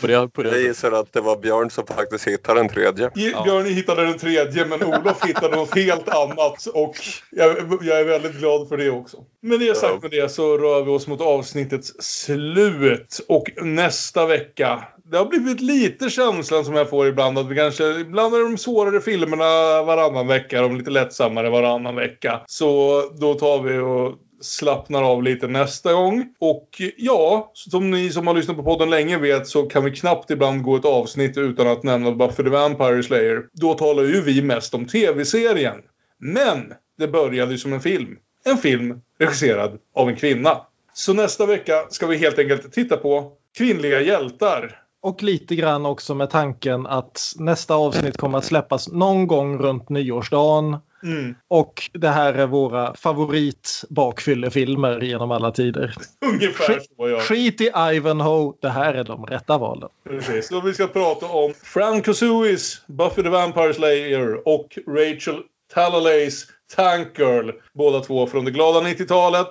På det, på Jag det. gissar att det var Björn som faktiskt hittade den tredje. Ja. Björn hittade den tredje men Olof hittade något helt annat och jag, jag är väldigt glad för det också. Med det sagt med det så rör vi oss mot avsnittets slut och nästa vecka det har blivit lite känslan som jag får ibland att vi kanske, ibland är de svårare filmerna varannan vecka, de lite lättsammare varannan vecka. Så då tar vi och slappnar av lite nästa gång. Och ja, som ni som har lyssnat på podden länge vet så kan vi knappt ibland gå ett avsnitt utan att nämna Buffy the Vampire Slayer. Då talar ju vi mest om tv-serien. Men det började ju som en film. en film regisserad av en kvinna. Så nästa vecka ska vi helt enkelt titta på kvinnliga hjältar. Och lite grann också med tanken att nästa avsnitt kommer att släppas någon gång runt nyårsdagen. Mm. Och det här är våra favorit bakfyllefilmer genom alla tider. Ungefär så ja. Skit i Ivanhoe, det här är de rätta valen. Precis. Så vi ska prata om Fran Kosuis Buffy the Vampire Slayer och Rachel Talalays Tank Girl. Båda två från det glada 90-talet.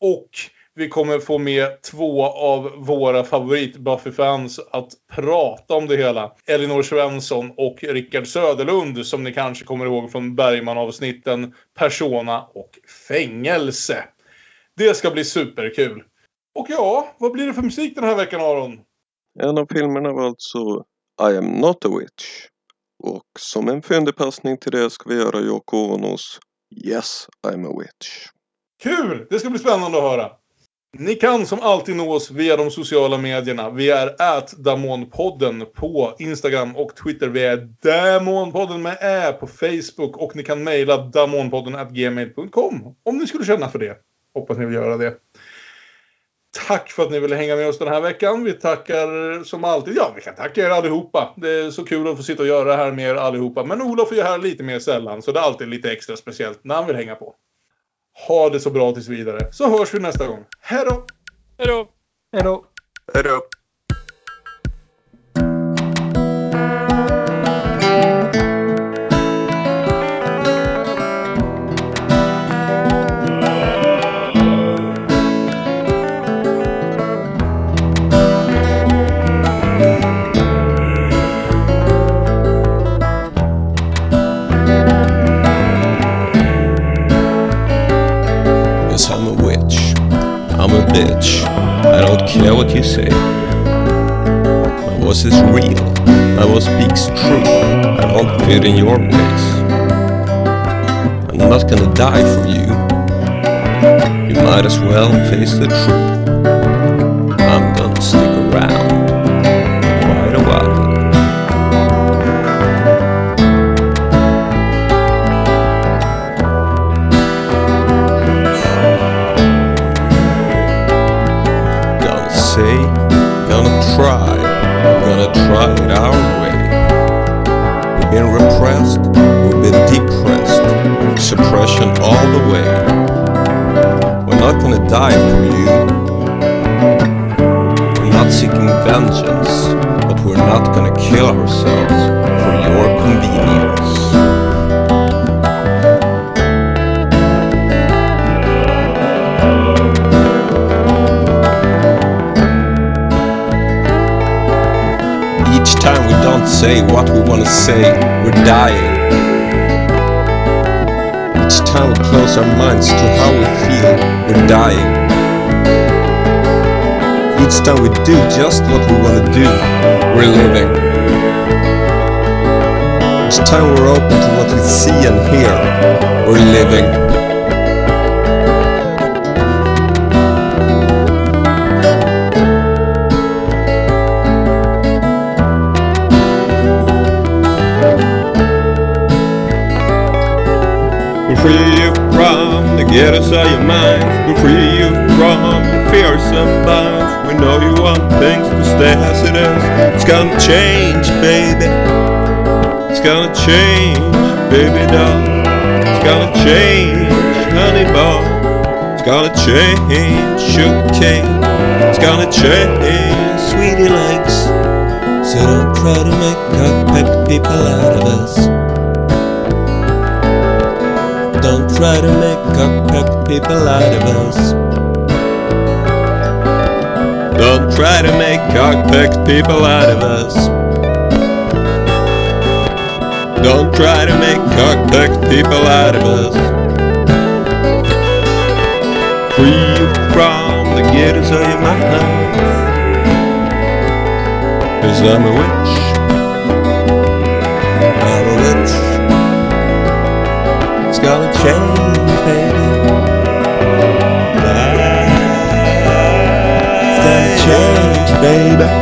Och vi kommer få med två av våra favorit-Buffy-fans att prata om det hela. Elinor Svensson och Rickard Söderlund som ni kanske kommer ihåg från Bergman-avsnitten Persona och Fängelse. Det ska bli superkul. Och ja, vad blir det för musik den här veckan Aron? En av filmerna var alltså I am not a witch. Och som en fyndig passning till det ska vi göra Yoko Onos Yes, I'm a witch. Kul! Det ska bli spännande att höra. Ni kan som alltid nå oss via de sociala medierna. Vi är @damonpodden på Instagram och Twitter. Vi är Damonpodden med Ä på Facebook och ni kan mejla damonpodden gmail.com om ni skulle känna för det. Hoppas ni vill göra det. Tack för att ni ville hänga med oss den här veckan. Vi tackar som alltid. Ja, vi kan tacka er allihopa. Det är så kul att få sitta och göra det här med er allihopa. Men Olof är ju här lite mer sällan, så det är alltid lite extra speciellt när han vill hänga på. Ha det så bra tills vidare, så hörs vi nästa gång. Hej då! Hej då! Hej då! Hej då! Bitch. I don't care what you say. My voice is real. My voice speaks true. I don't fit in your ways. I'm not gonna die for you. You might as well face the truth. What we want to say, we're dying. Each time we close our minds to how we feel, we're dying. Each time we do just what we want to do, we're living. Each time we're open to what we see and hear, we're living. Free you from the ghettos of your mind. We free you from your fears and binds. We know you want things to stay as it is. It's gonna change, baby. It's gonna change, baby doll. It's gonna change, honey ball. It's gonna change, sugar cane. It's gonna change, sweetie legs. So don't try to make cockpit people out of us. Don't try to make cockpit people out of us. Don't try to make cockpit people out of us. Don't try to make cockpit people out of us. Free from the getters of your mind. Cause I'm a witch. Baby.